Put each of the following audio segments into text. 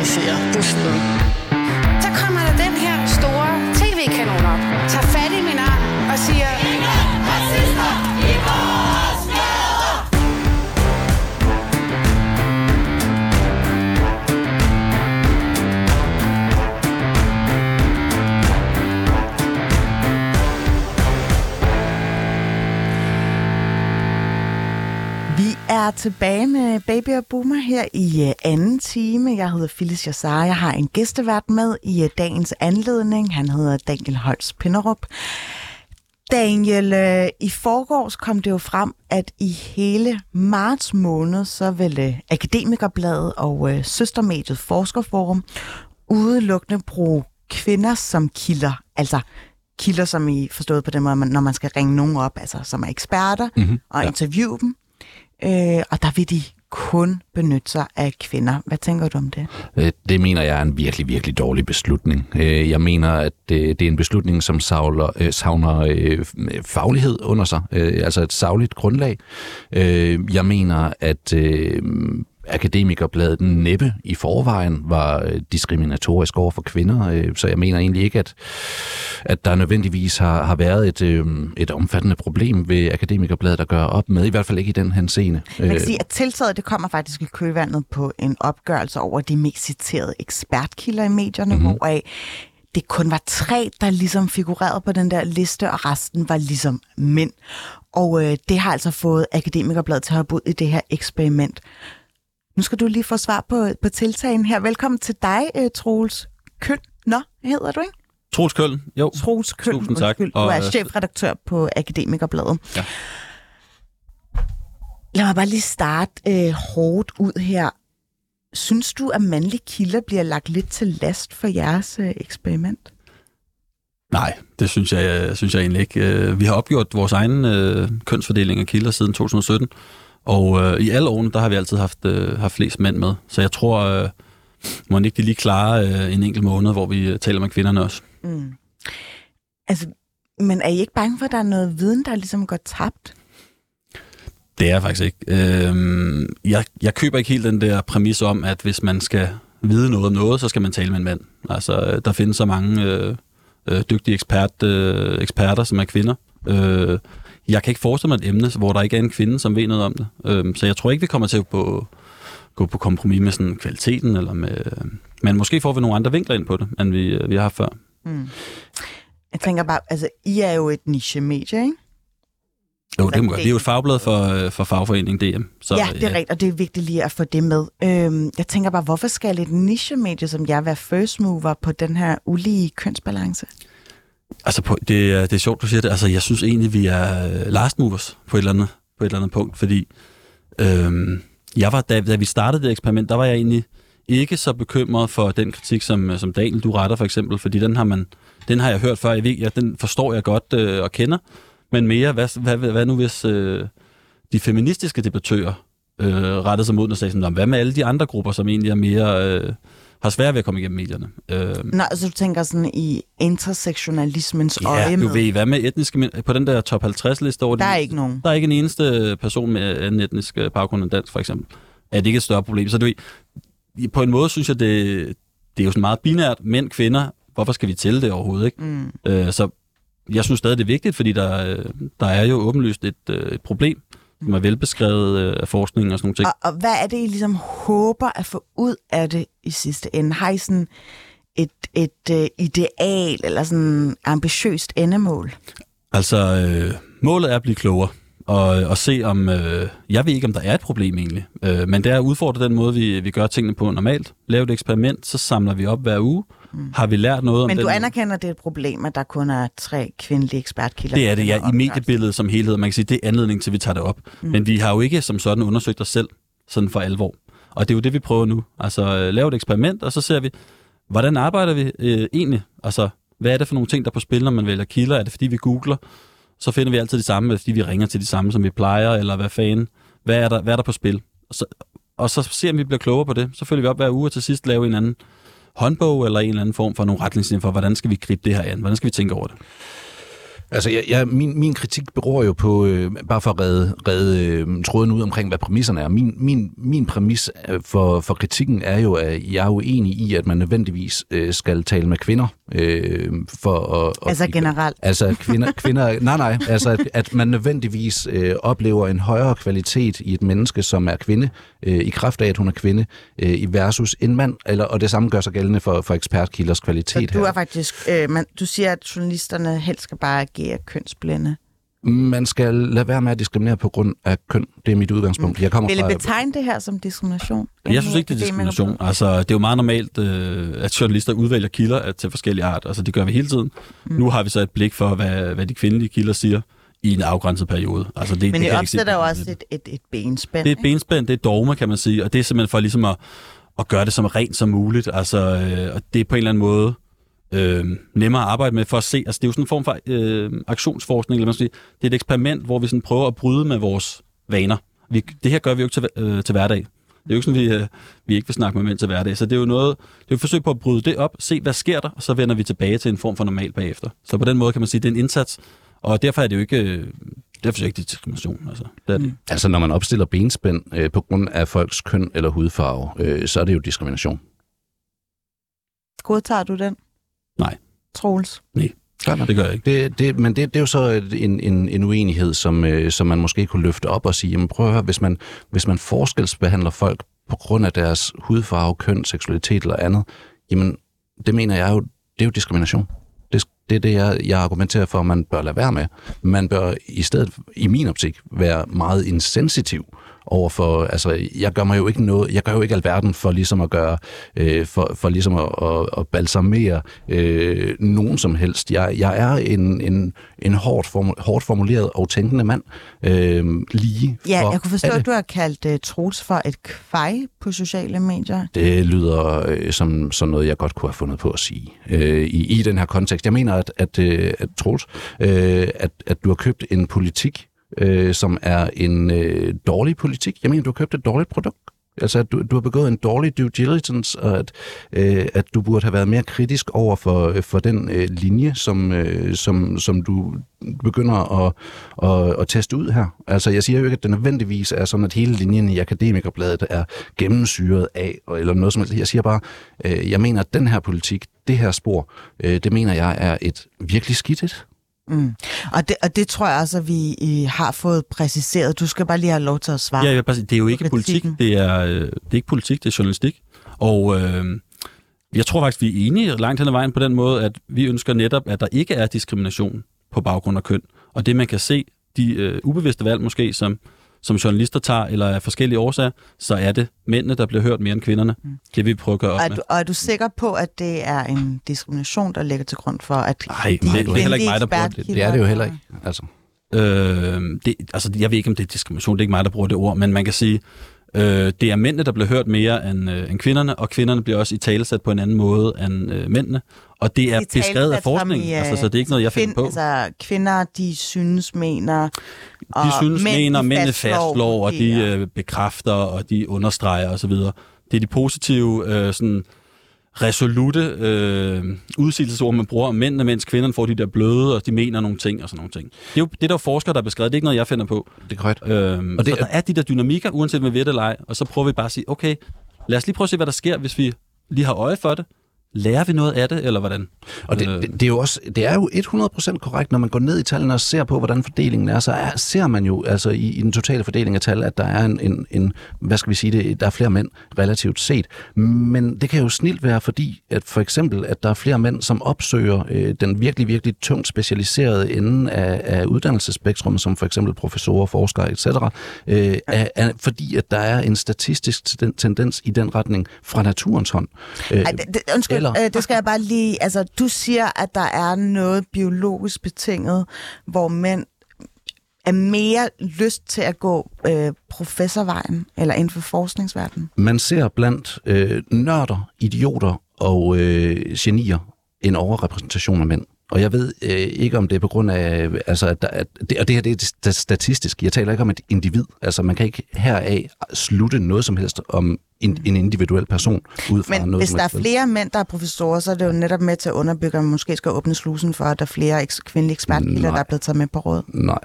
Alicia. Pusto. Tilbage med Baby og Boomer her i øh, anden time. Jeg hedder Phyllis Jassar. Jeg har en gæstevært med i øh, dagens anledning. Han hedder Daniel Holst Pinderup. Daniel, øh, i forgårs kom det jo frem, at i hele marts måned, så vil øh, Akademikerbladet og øh, søstermediet Forskerforum udelukkende bruge kvinder som kilder. Altså kilder, som I forstået på den måde, man- når man skal ringe nogen op, altså som er eksperter, mm-hmm. og ja. interviewe dem. Øh, og der vil de kun benytte sig af kvinder. Hvad tænker du om det? Øh, det mener jeg er en virkelig, virkelig dårlig beslutning. Øh, jeg mener, at det det er en beslutning, som savler, øh, savner faglighed under sig, altså et savligt grundlag. Jeg mener, at Akademikerbladet næppe i forvejen var øh, diskriminatorisk over for kvinder, øh, så jeg mener egentlig ikke, at, at der nødvendigvis har, har været et, øh, et omfattende problem ved Akademikerbladet at gøre op med, i hvert fald ikke i den henseende. Man kan sige, at tiltaget det kommer faktisk i kølvandet på en opgørelse over de mest citerede ekspertkilder i medierne, mm-hmm. hvoraf det kun var tre, der ligesom figurerede på den der liste, og resten var ligesom mænd. Og øh, det har altså fået Akademikerbladet til at hoppe ud i det her eksperiment. Nu skal du lige få svar på, på tiltagen her. Velkommen til dig, øh, Troels Køn. Nå, hedder du ikke? Troels Køln, jo. Troels Køn. Tusind tak. Undskyld. Du Og, er øh, chefredaktør på Akademikerbladet. Ja. Lad mig bare lige starte øh, hårdt ud her. Synes du, at mandlige kilder bliver lagt lidt til last for jeres øh, eksperiment? Nej, det synes jeg, synes jeg egentlig ikke. Øh, Vi har opgjort vores egen øh, kønsfordeling af kilder siden 2017, og øh, i alle årene, der har vi altid haft, øh, haft flest mænd med. Så jeg tror, øh, må ikke de lige klare øh, en enkelt måned, hvor vi øh, taler med kvinderne også. Mm. Altså, men er I ikke bange for, at der er noget viden, der ligesom går tabt? Det er jeg faktisk ikke. Øh, jeg, jeg køber ikke helt den der præmis om, at hvis man skal vide noget om noget, så skal man tale med en mand. Altså, øh, der findes så mange øh, øh, dygtige ekspert, øh, eksperter, som er kvinder. Øh, jeg kan ikke forestille mig et emne, hvor der ikke er en kvinde, som ved noget om det. Øh, så jeg tror ikke, vi kommer til at gå, gå på kompromis med sådan kvaliteten, eller med, men måske får vi nogle andre vinkler ind på det, end vi, øh, vi har haft før. Jeg tænker bare, altså, I er jo et niche-medie, ikke? Jo, det må godt. Vi er jo et fagblad for, øh, for fagforeningen DM. Så, ja, det er rigtigt, og det er vigtigt lige at få det med. Øhm, jeg tænker bare, hvorfor skal et niche-medie som jeg være first mover på den her ulige kønsbalance? Altså, på, det, det er sjovt, du siger det. Altså, jeg synes egentlig, vi er øh, last movers på et eller andet, på et eller andet punkt, fordi øhm, jeg var, da, da vi startede det eksperiment, der var jeg egentlig ikke så bekymret for den kritik, som, øh, som Daniel, du retter for eksempel, fordi den har, man, den har jeg hørt før, jeg ved, den forstår jeg godt øh, og kender, men mere, hvad, hvad, hvad, hvad nu hvis øh, de feministiske debattører øh, rettede sig mod den og sagde sådan, hvad med alle de andre grupper, som egentlig er mere... Øh, har svært ved at komme igennem medierne. Øh, Nå, altså du tænker sådan i intersektionalismens øje Ja, med. du ved, hvad med etniske På den der top 50 liste over Der de, er ikke nogen. Der er ikke en eneste person med anden etnisk øh, baggrund end dansk, for eksempel. Er det ikke et større problem? Så du ved, på en måde synes jeg, det, det er jo sådan meget binært. Mænd, kvinder, hvorfor skal vi tælle det overhovedet, ikke? Mm. Øh, så jeg synes stadig, det er vigtigt, fordi der, øh, der er jo åbenlyst et, øh, et problem, som er velbeskrevet øh, af forskningen og sådan nogle ting. Og, og hvad er det, I ligesom håber at få ud af det i sidste ende? Har I sådan et, et uh, ideal eller sådan ambitiøst endemål? Altså, øh, målet er at blive klogere, og, og se om... Øh, jeg ved ikke, om der er et problem egentlig, øh, men det er at udfordre den måde, vi, vi gør tingene på normalt. Lave et eksperiment, så samler vi op hver uge. Mm. Har vi lært noget om Men den... du anerkender, at det er et problem, at der kun er tre kvindelige ekspertkilder? Det er det, ja, den i mediebilledet som helhed. Man kan sige, det er anledning til, at vi tager det op. Mm. Men vi har jo ikke som sådan undersøgt os selv sådan for alvor. Og det er jo det, vi prøver nu. Altså, øh, lave et eksperiment, og så ser vi, hvordan arbejder vi øh, egentlig? Altså, hvad er det for nogle ting, der er på spil, når man vælger kilder? Er det, fordi vi googler? Så finder vi altid de samme, fordi vi ringer til de samme, som vi plejer, eller hvad fanden? Hvad er der, hvad er der på spil? Og så, og så ser vi, om vi bliver klogere på det. Så følger vi op hver uge, og til sidst lave en anden håndbog, eller en eller anden form for nogle retningslinjer for, hvordan skal vi gribe det her an? Hvordan skal vi tænke over det? Altså, jeg, jeg, min, min kritik beror jo på, øh, bare for at redde, redde øh, tråden ud omkring, hvad præmisserne er. Min, min, min præmis øh, for, for kritikken er jo, at jeg er uenig i, at man nødvendigvis øh, skal tale med kvinder. Øh, for at, Altså at, generelt. Altså kvinder, kvinder nej nej, altså at, at man nødvendigvis øh, oplever en højere kvalitet i et menneske, som er kvinde, øh, i kraft af, at hun er kvinde, øh, i versus en mand, eller, og det samme gør sig gældende for, for ekspertkilders Så kvalitet du her. er faktisk, øh, man, du siger, at journalisterne helst skal bare agere kønsblinde. Man skal lade være med at diskriminere på grund af køn. Det er mit udgangspunkt. Jeg kommer Vil I fra, betegne det her som diskrimination? Jeg synes ikke, det er diskrimination. Altså, det er jo meget normalt, øh, at journalister udvælger kilder til forskellige art. Altså, det gør vi hele tiden. Mm. Nu har vi så et blik for, hvad, hvad de kvindelige kilder siger i en afgrænset periode. Altså, det, Men det ikke opsætter jo også et, et, et benspænd. Det er et benspænd, det er dogme, kan man sige, og det er simpelthen for ligesom at, at gøre det så rent som muligt. Altså, øh, og det er på en eller anden måde øh, nemmere at arbejde med for at se. Altså, det er jo sådan en form for øh, aktionsforskning, eller man skal sige. Det er et eksperiment, hvor vi sådan prøver at bryde med vores vaner. Vi, det her gør vi jo ikke til, øh, til hverdag. Det er jo ikke sådan, vi, øh, vi ikke vil snakke med mænd til hverdag. Så det er jo noget, det er jo et forsøg på at bryde det op, se hvad sker der, og så vender vi tilbage til en form for normal bagefter. Så på den måde kan man sige, det er en indsats, og derfor er det jo ikke, øh, derfor jeg ikke, er diskrimination. Altså, det er det. Altså, når man opstiller benspænd øh, på grund af folks køn eller hudfarve, øh, så er det jo diskrimination. Godtager du den? Nej. Troels? Det gør jeg ikke. Det, det, men det, det er jo så en, en, en uenighed, som, øh, som man måske kunne løfte op og sige, jamen prøv at høre, hvis man, hvis man forskelsbehandler folk på grund af deres hudfarve, køn, seksualitet eller andet, jamen det mener jeg jo, det er jo diskrimination. Det, det er det, jeg, jeg argumenterer for, at man bør lade være med. Man bør i stedet, i min optik, være meget insensitiv overfor, altså jeg gør mig jo ikke noget, jeg gør jo ikke alverden for ligesom at gøre, øh, for, for ligesom at, at, at balsamere øh, nogen som helst. Jeg, jeg er en, en, en hårdt, formu, hårdt formuleret og tænkende mand, øh, lige Ja, for jeg kunne forstå, alle. at du har kaldt uh, Troels for et kvej på sociale medier. Det lyder øh, som sådan noget, jeg godt kunne have fundet på at sige øh, i, i den her kontekst. Jeg mener, at, at, øh, at Troels, øh, at, at du har købt en politik, øh, som er en øh, dårlig politik. Jeg mener, du har købt et dårligt produkt. Altså, at du, du har begået en dårlig due diligence, og at, øh, at du burde have været mere kritisk over for, øh, for den øh, linje, som, øh, som, som du begynder at, at, at teste ud her. Altså, jeg siger jo ikke, at det nødvendigvis er sådan, at hele linjen i Akademikerbladet er gennemsyret af, eller noget som helst. Jeg siger bare, øh, jeg mener, at den her politik, det her spor, øh, det mener jeg er et virkelig skidt et. Mm. Og, det, og det tror jeg også, at vi I har fået præciseret. Du skal bare lige have lov til at svare. Ja, bare det er jo ikke politik, det er, øh, det er ikke politik, det er journalistik. Og øh, jeg tror faktisk, vi er enige langt hen ad vejen på den måde, at vi ønsker netop, at der ikke er diskrimination på baggrund af køn. Og det, man kan se, de øh, ubevidste valg måske, som, som journalister tager, eller af forskellige årsager, så er det mændene, der bliver hørt mere end kvinderne. Mm. Det vil vi prøve at gøre op er, med. du, og er du sikker på, at det er en diskrimination, der ligger til grund for, at Nej, det- det er heller ikke mig, der bruger det. Det er det jo heller ikke. Altså. Øh, det, altså, jeg ved ikke, om det er diskrimination. Det er ikke mig, der bruger det ord, men man kan sige, øh, det er mændene, der bliver hørt mere end, øh, end kvinderne, og kvinderne bliver også i talesat på en anden måde end øh, mændene. Og det er beskrevet af talsat som forskning, i, øh, altså, så det er ikke noget, jeg finder på. Altså, kvinder, de synes, mener... Og De synes, mænd, mener, de mændene fastslår, og de øh, bekræfter, og de understreger osv. Det er de positive, øh, sådan resolute øh, udsigelsesord, man bruger om mændene, mens kvinderne får de der bløde, og de mener nogle ting og sådan nogle ting. Det er jo det, er der jo forskere, der har beskrevet. Det er ikke noget, jeg finder på. Det er korrekt. Øhm, Og det er- der er de der dynamikker, uanset vi ved det eller ej, og så prøver vi bare at sige, okay, lad os lige prøve at se, hvad der sker, hvis vi lige har øje for det. Lærer vi noget af det, eller hvordan? Og det, Øh, det, det, er jo også, det er jo 100% korrekt, når man går ned i tallene og ser på, hvordan fordelingen er, så er, ser man jo altså i, i den totale fordeling af tal, at der er en, en, en, hvad skal vi sige det, der er flere mænd relativt set. Men det kan jo snilt være fordi, at for eksempel, at der er flere mænd, som opsøger øh, den virkelig, virkelig tungt specialiserede ende af, af uddannelsesspektrummet, som for eksempel professorer, forskere etc., øh, er, er, fordi at der er en statistisk ten- tendens i den retning fra naturens hånd. Øh, Ej, det, det, undskyld, Eller- øh, det skal jeg bare lige... Altså, du siger, at der er noget biologisk betinget, hvor mænd er mere lyst til at gå øh, professorvejen, eller inden for forskningsverdenen. Man ser blandt øh, nørder, idioter og øh, genier en overrepræsentation af mænd. Og jeg ved øh, ikke, om det er på grund af, altså, at der, at det, og det her det er sta- statistisk. Jeg taler ikke om et individ. Altså, man kan ikke heraf slutte noget som helst om en, en individuel person ud fra Men noget, hvis der er flere mænd, der er professorer, så er det jo netop med til at underbygge, at man måske skal åbne slusen for, at der er flere eks- kvindelige ekspertkilder, Nej. der er blevet taget med på råd. Nej.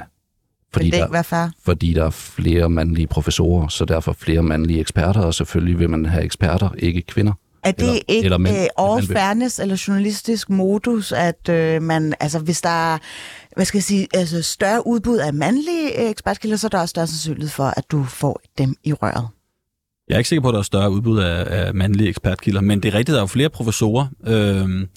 Fordi det der, ikke fordi der er flere mandlige professorer, så derfor flere mandlige eksperter, og selvfølgelig vil man have eksperter, ikke kvinder. Er det Eller- ikke eller mænd. øh, all vil- fairness eller journalistisk modus, at øh, man, altså hvis der er, hvad skal jeg sige, altså større udbud af mandlige øh, ekspertkilder, så er der også større sandsynlighed for, at du får dem i røret. Jeg er ikke sikker på, at der er større udbud af, af mandlige ekspertkilder, men det er rigtigt, der er jo flere professorer, øh,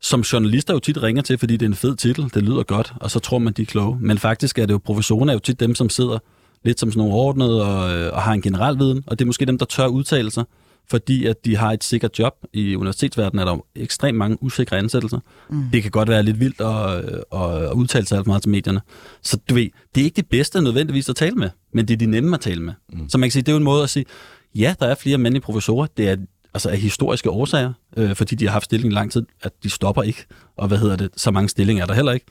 som journalister jo tit ringer til, fordi det er en fed titel, det lyder godt, og så tror man, de er kloge. Men faktisk er det jo, professorerne er jo tit dem, som sidder lidt som sådan nogle ordnede og, øh, og har en generel viden, og det er måske dem, der tør udtale sig, fordi at de har et sikkert job. I universitetsverdenen er der jo ekstremt mange usikre ansættelser. Mm. Det kan godt være lidt vildt at, at, at udtale sig alt meget til medierne. Så du ved, det er ikke det bedste nødvendigvis at tale med, men det er de nemme at tale med. Mm. Så man kan sige, det er jo en måde at sige, ja, der er flere mandlige professorer, det er altså af historiske årsager, øh, fordi de har haft stilling i lang tid, at de stopper ikke, og hvad hedder det, så mange stillinger er der heller ikke.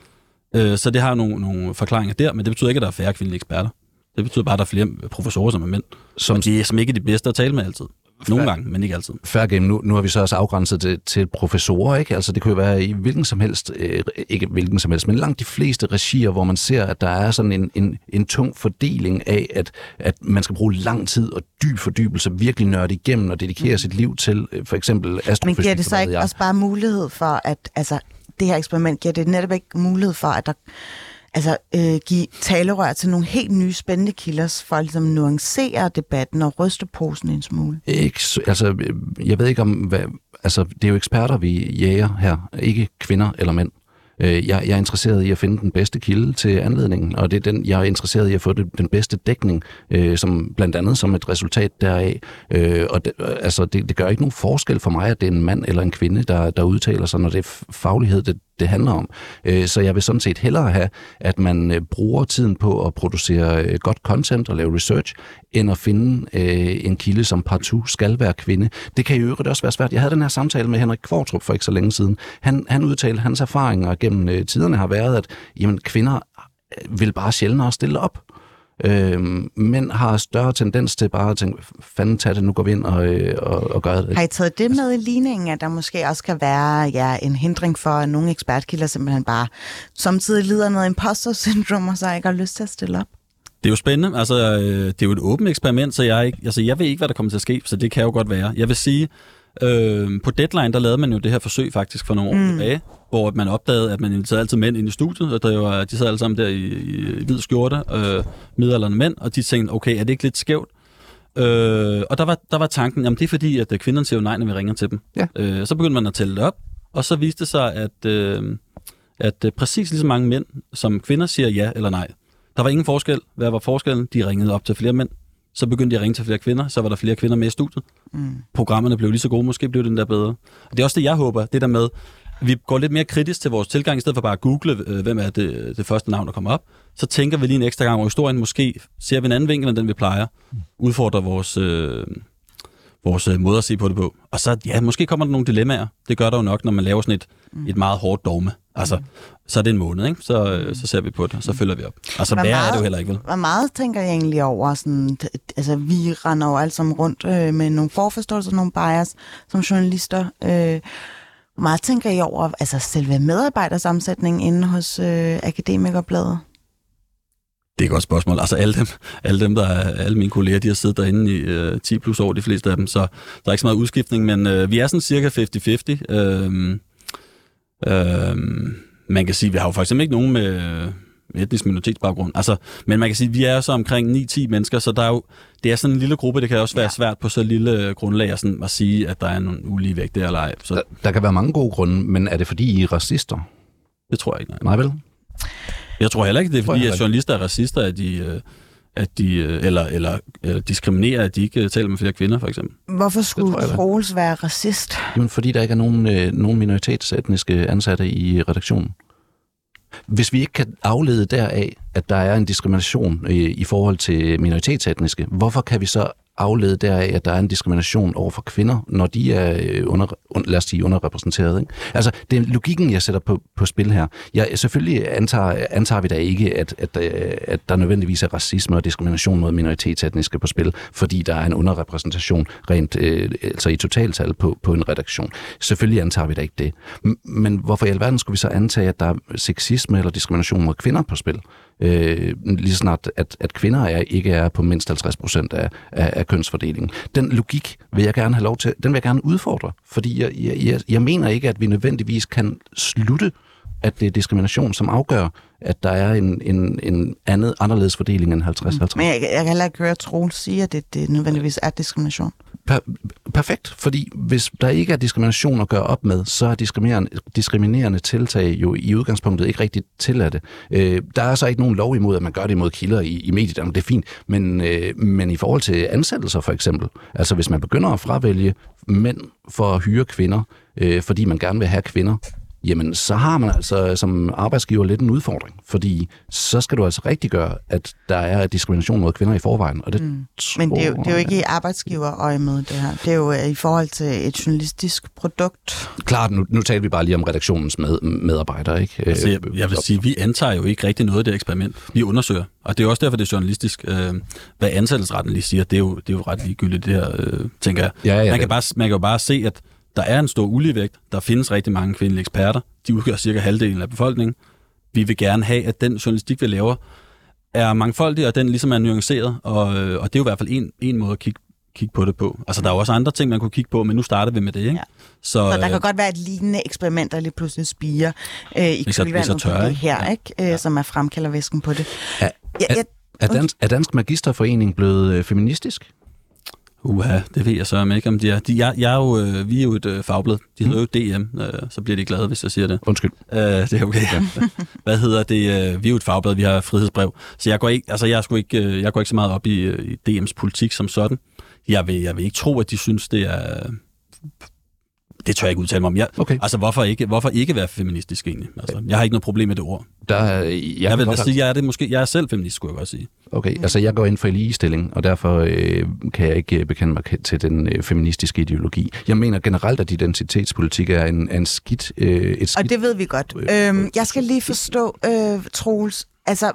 Øh, så det har nogle, nogle forklaringer der, men det betyder ikke, at der er færre kvindelige eksperter. Det betyder bare, at der er flere professorer, som er mænd. Som, de er som ikke de bedste at tale med altid. Nogle gange, men ikke altid. Fair game, nu, nu har vi så også afgrænset det til professorer, ikke? Altså det kunne jo være i hvilken som helst, øh, ikke hvilken som helst, men langt de fleste regier, hvor man ser, at der er sådan en, en, en tung fordeling af, at, at man skal bruge lang tid og dyb fordybelse, virkelig nørde igennem og dedikere sit liv til øh, for eksempel astrofysik. Men giver det så ikke jeg. også bare mulighed for, at altså, det her eksperiment, giver det netop ikke mulighed for, at der altså, øh, give talerør til nogle helt nye spændende kilder, for at ligesom nuancere debatten og ryste posen en smule? Ikke, altså, øh, jeg ved ikke om, hvad, altså, det er jo eksperter, vi jæger her, ikke kvinder eller mænd. Øh, jeg, jeg er interesseret i at finde den bedste kilde til anledningen, og det er den, jeg er interesseret i at få det, den bedste dækning, øh, som blandt andet som et resultat deraf. Øh, og det, altså, det, det gør ikke nogen forskel for mig, at det er en mand eller en kvinde, der, der udtaler sig, når det er faglighed, det, det handler om. Øh, så jeg vil sådan set hellere have, at man øh, bruger tiden på at producere øh, godt content og lave research, end at finde en kilde, som partout skal være kvinde. Det kan i øvrigt også være svært. Jeg havde den her samtale med Henrik Kvartrup for ikke så længe siden. Han, han udtalte, at hans erfaringer gennem tiderne har været, at jamen, kvinder vil bare sjældnere stille op. Øhm, mænd har større tendens til bare at tænke, fanden tag det, nu går vi ind og, øh, og, og gør det. Har I taget det med i ligningen, at der måske også kan være ja, en hindring for, at nogle ekspertkilder simpelthen bare samtidig lider noget imposter syndrom, og så ikke har lyst til at stille op? Det er jo spændende. Altså, øh, det er jo et åbent eksperiment, så jeg, ikke, altså, jeg ved ikke, hvad der kommer til at ske, så det kan jo godt være. Jeg vil sige, øh, på Deadline, der lavede man jo det her forsøg faktisk for nogle år Mm. tilbage, hvor man opdagede, at man inviterede altid mænd ind i studiet, og der var, de sad alle sammen der i, i, i hvid skjorte, øh, midalderne mænd, og de tænkte, okay, er det ikke lidt skævt? Øh, og der var, der var tanken, jamen det er fordi, at øh, kvinderne siger jo nej, når vi ringer til dem. Ja. Øh, så begyndte man at tælle det op, og så viste det sig, at, øh, at øh, præcis lige så mange mænd som kvinder siger ja eller nej. Der var ingen forskel. Hvad var forskellen? De ringede op til flere mænd. Så begyndte de at ringe til flere kvinder. Så var der flere kvinder med i studiet. Mm. Programmerne blev lige så gode. Måske blev den der bedre. Og det er også det, jeg håber. Det der med, at vi går lidt mere kritisk til vores tilgang, i stedet for bare at google, øh, hvem er det, det første navn, der kommer op. Så tænker vi lige en ekstra gang over historien. Måske ser vi en anden vinkel, end den vi plejer. Udfordrer vores, øh, vores øh, måde at se på det på. Og så, ja, måske kommer der nogle dilemmaer. Det gør der jo nok, når man laver sådan et, et meget hårdt dogme. Altså, så er det en måned, ikke? Så, øh, så ser vi på det, og så følger vi op. Altså, værre er det jo heller ikke, vel? Hvor meget tænker jeg egentlig over? Sådan, altså, vi render jo alle sammen rundt øh, med nogle forforståelser, nogle bias som journalister. Øh, hvor meget tænker I over altså, selve medarbejdersammensætningen inde hos øh, Akademikerbladet? Det er et godt spørgsmål. Altså alle dem, alle dem der er, alle mine kolleger, de har siddet derinde i øh, 10 plus år, de fleste af dem, så der er ikke så meget udskiftning, men øh, vi er sådan cirka 50-50. Øh, øh, man kan sige, vi har jo for eksempel ikke nogen med etnisk minoritetsbaggrund. Altså, men man kan sige, vi er så omkring 9-10 mennesker, så der er jo, det er sådan en lille gruppe, det kan også være Ja. svært på så lille øh, grundlag at, sådan, at sige, at der er nogle ulige vægt der eller ej. Så Der, der kan være mange gode grunde, men er det fordi, I er racister? det tror jeg ikke. Nej. Nej vel? Jeg tror heller ikke, det er fordi, at journalister er racister, at de, øh, at de øh, eller, eller, eller diskriminerer, at de ikke øh, taler med flere kvinder, for eksempel. Hvorfor skulle. Troels være racist? Jamen, fordi der ikke er nogen, øh, nogen minoritetsetniske ansatte i redaktionen. Hvis vi ikke kan aflede deraf, at der er en diskrimination øh, i forhold til minoritetsetniske, hvorfor kan vi så aflede deraf, at der er en diskrimination over for kvinder, når de er øh, under, lad os sige, underrepræsenteret. Ikke? Altså, det er logikken, jeg sætter på, på spil her. Jeg, selvfølgelig antager, antager vi da ikke, at, at, øh, at der nødvendigvis er racisme og diskrimination mod minoritetsetniske på spil, fordi der er en underrepræsentation rent øh, altså i totaltal på, på en redaktion. Selvfølgelig antager vi da ikke det. Men hvorfor i alverden skulle vi så antage, at der er sexisme eller diskrimination mod kvinder på spil? Øh, lige snart, at, at kvinder er, ikke er på mindst 50 procent af, af, af kønsfordelingen. Den logik vil jeg gerne have lov til, den vil jeg gerne udfordre, fordi jeg, jeg, jeg mener ikke, at vi nødvendigvis kan slutte, at det er diskrimination, som afgør, at der er en, en, en andet, anderledes fordeling end 50-50. Men jeg, jeg kan heller ikke høre Troels sige, at det, det nødvendigvis er diskrimination. Per, perfekt, fordi hvis der ikke er diskrimination at gøre op med, så er diskriminerende, diskriminerende tiltag jo i udgangspunktet ikke rigtig tilladte. Øh, der er så ikke nogen lov imod, at man gør det imod kilder i, i mediet, det er fint, men, øh, men i forhold til ansættelser for eksempel, altså hvis man begynder at fravælge mænd for at hyre kvinder, øh, fordi man gerne vil have kvinder, jamen så har man altså som arbejdsgiver lidt en udfordring, fordi så skal du altså rigtig gøre, at der er diskrimination mod kvinder i forvejen. Og det mm. Men det er, jo, det er jo ikke i arbejdsgiverøje med det her. Det er jo øh, i forhold til et journalistisk produkt. Klart, nu, nu taler vi bare lige om redaktionens med, medarbejdere. Ikke? Altså, jeg, jeg vil sige, vi antager jo ikke rigtig noget af det eksperiment. Vi undersøger, og det er også derfor, det er journalistisk. Øh, hvad ansættelsesretten lige siger, det er jo, det er jo ret ligegyldigt, det her, øh, tænker jeg. Ja, ja, man, kan bare, man kan jo bare se, at der er en stor uligevægt. Der findes rigtig mange kvindelige eksperter. De udgør cirka halvdelen af befolkningen. Vi vil gerne have, at den journalistik, vi laver, er mangfoldig, og den ligesom er nuanceret. Og, øh, og det er jo i hvert fald en, en måde at kigge, kigge på det på. Altså, der er jo også andre ting, man kunne kigge på, men nu starter vi med det, ikke? Ja. Så, så der kan øh, godt være et lignende eksperiment, der lige pludselig spiger øh, i kølvandet på det her, ja. ikke? Øh, ja. som er fremkaldervæsken på det. Er, ja, ja, er, dansk, er Dansk Magisterforening blevet øh, feministisk? Uha, det ved jeg så ikke, om de er. De, jeg, jeg er jo, øh, vi er jo et øh, fagblad. De hedder jo DM, øh, så bliver de glade, hvis jeg siger det. Undskyld. Øh, det er okay. Ja. Hvad hedder det? Øh, vi er jo et fagblad, vi har frihedsbrev. Så jeg går ikke, altså jeg, ikke, øh, jeg går ikke så meget op i, øh, i DM's politik som sådan. Jeg vil, jeg vil ikke tro, at de synes, det er det tør jeg ikke udtale mig om. Jeg, okay. Altså, hvorfor ikke, hvorfor ikke være feministisk egentlig? Altså, jeg har ikke noget problem med det ord. Der, jeg, jeg vil da sige, jeg er, det måske, jeg er selv feminist, skulle jeg godt sige. Okay, altså jeg går ind for ligestilling, og derfor øh, kan jeg ikke bekende mig til den øh, feministiske ideologi. Jeg mener generelt, at identitetspolitik er en, en skidt, øh, et skidt... Og det ved vi godt. Øh, øhm, jeg skal lige forstå, øh, Troels, altså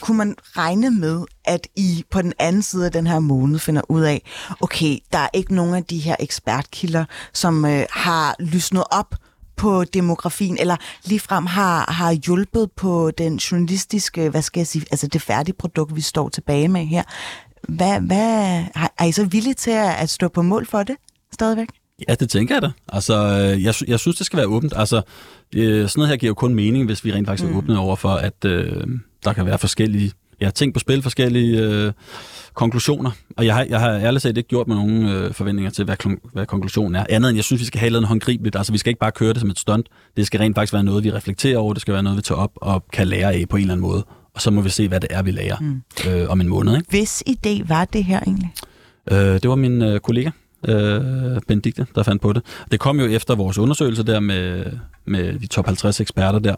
kunne man regne med, at I på den anden side af den her måned finder ud af, okay, der er ikke nogen af de her ekspertkilder, som øh, har lysnet op på demografien, eller ligefrem har, har hjulpet på den journalistiske, hvad skal jeg sige, altså det færdige produkt, vi står tilbage med her. Hvad, hvad, er I så villige til at stå på mål for det stadigvæk? Ja, det tænker jeg da. Altså, øh, jeg, jeg synes, det skal være åbent. Altså, øh, sådan noget her giver jo kun mening, hvis vi rent faktisk er mm. åbne over for, at øh, der kan være forskellige ja, ting på spil, forskellige øh, konklusioner. Og jeg har, jeg har ærligt set ikke gjort mig nogen øh, forventninger til, hvad, hvad konklusionen er. Andet end, jeg synes, vi skal have noget håndgribeligt. Altså, vi skal ikke bare køre det som et stunt. Det skal rent faktisk være noget, vi reflekterer over. Det skal være noget, vi tager op og kan lære af på en eller anden måde. Og så må vi se, hvad det er, vi lærer mm. øh, om en måned. Ikke? Hvis idé var det her egentlig? Øh, det var min øh, kollega, øh, Benedikte, der fandt på det. Det kom jo efter vores undersøgelse der med, med de top 50 eksperter der.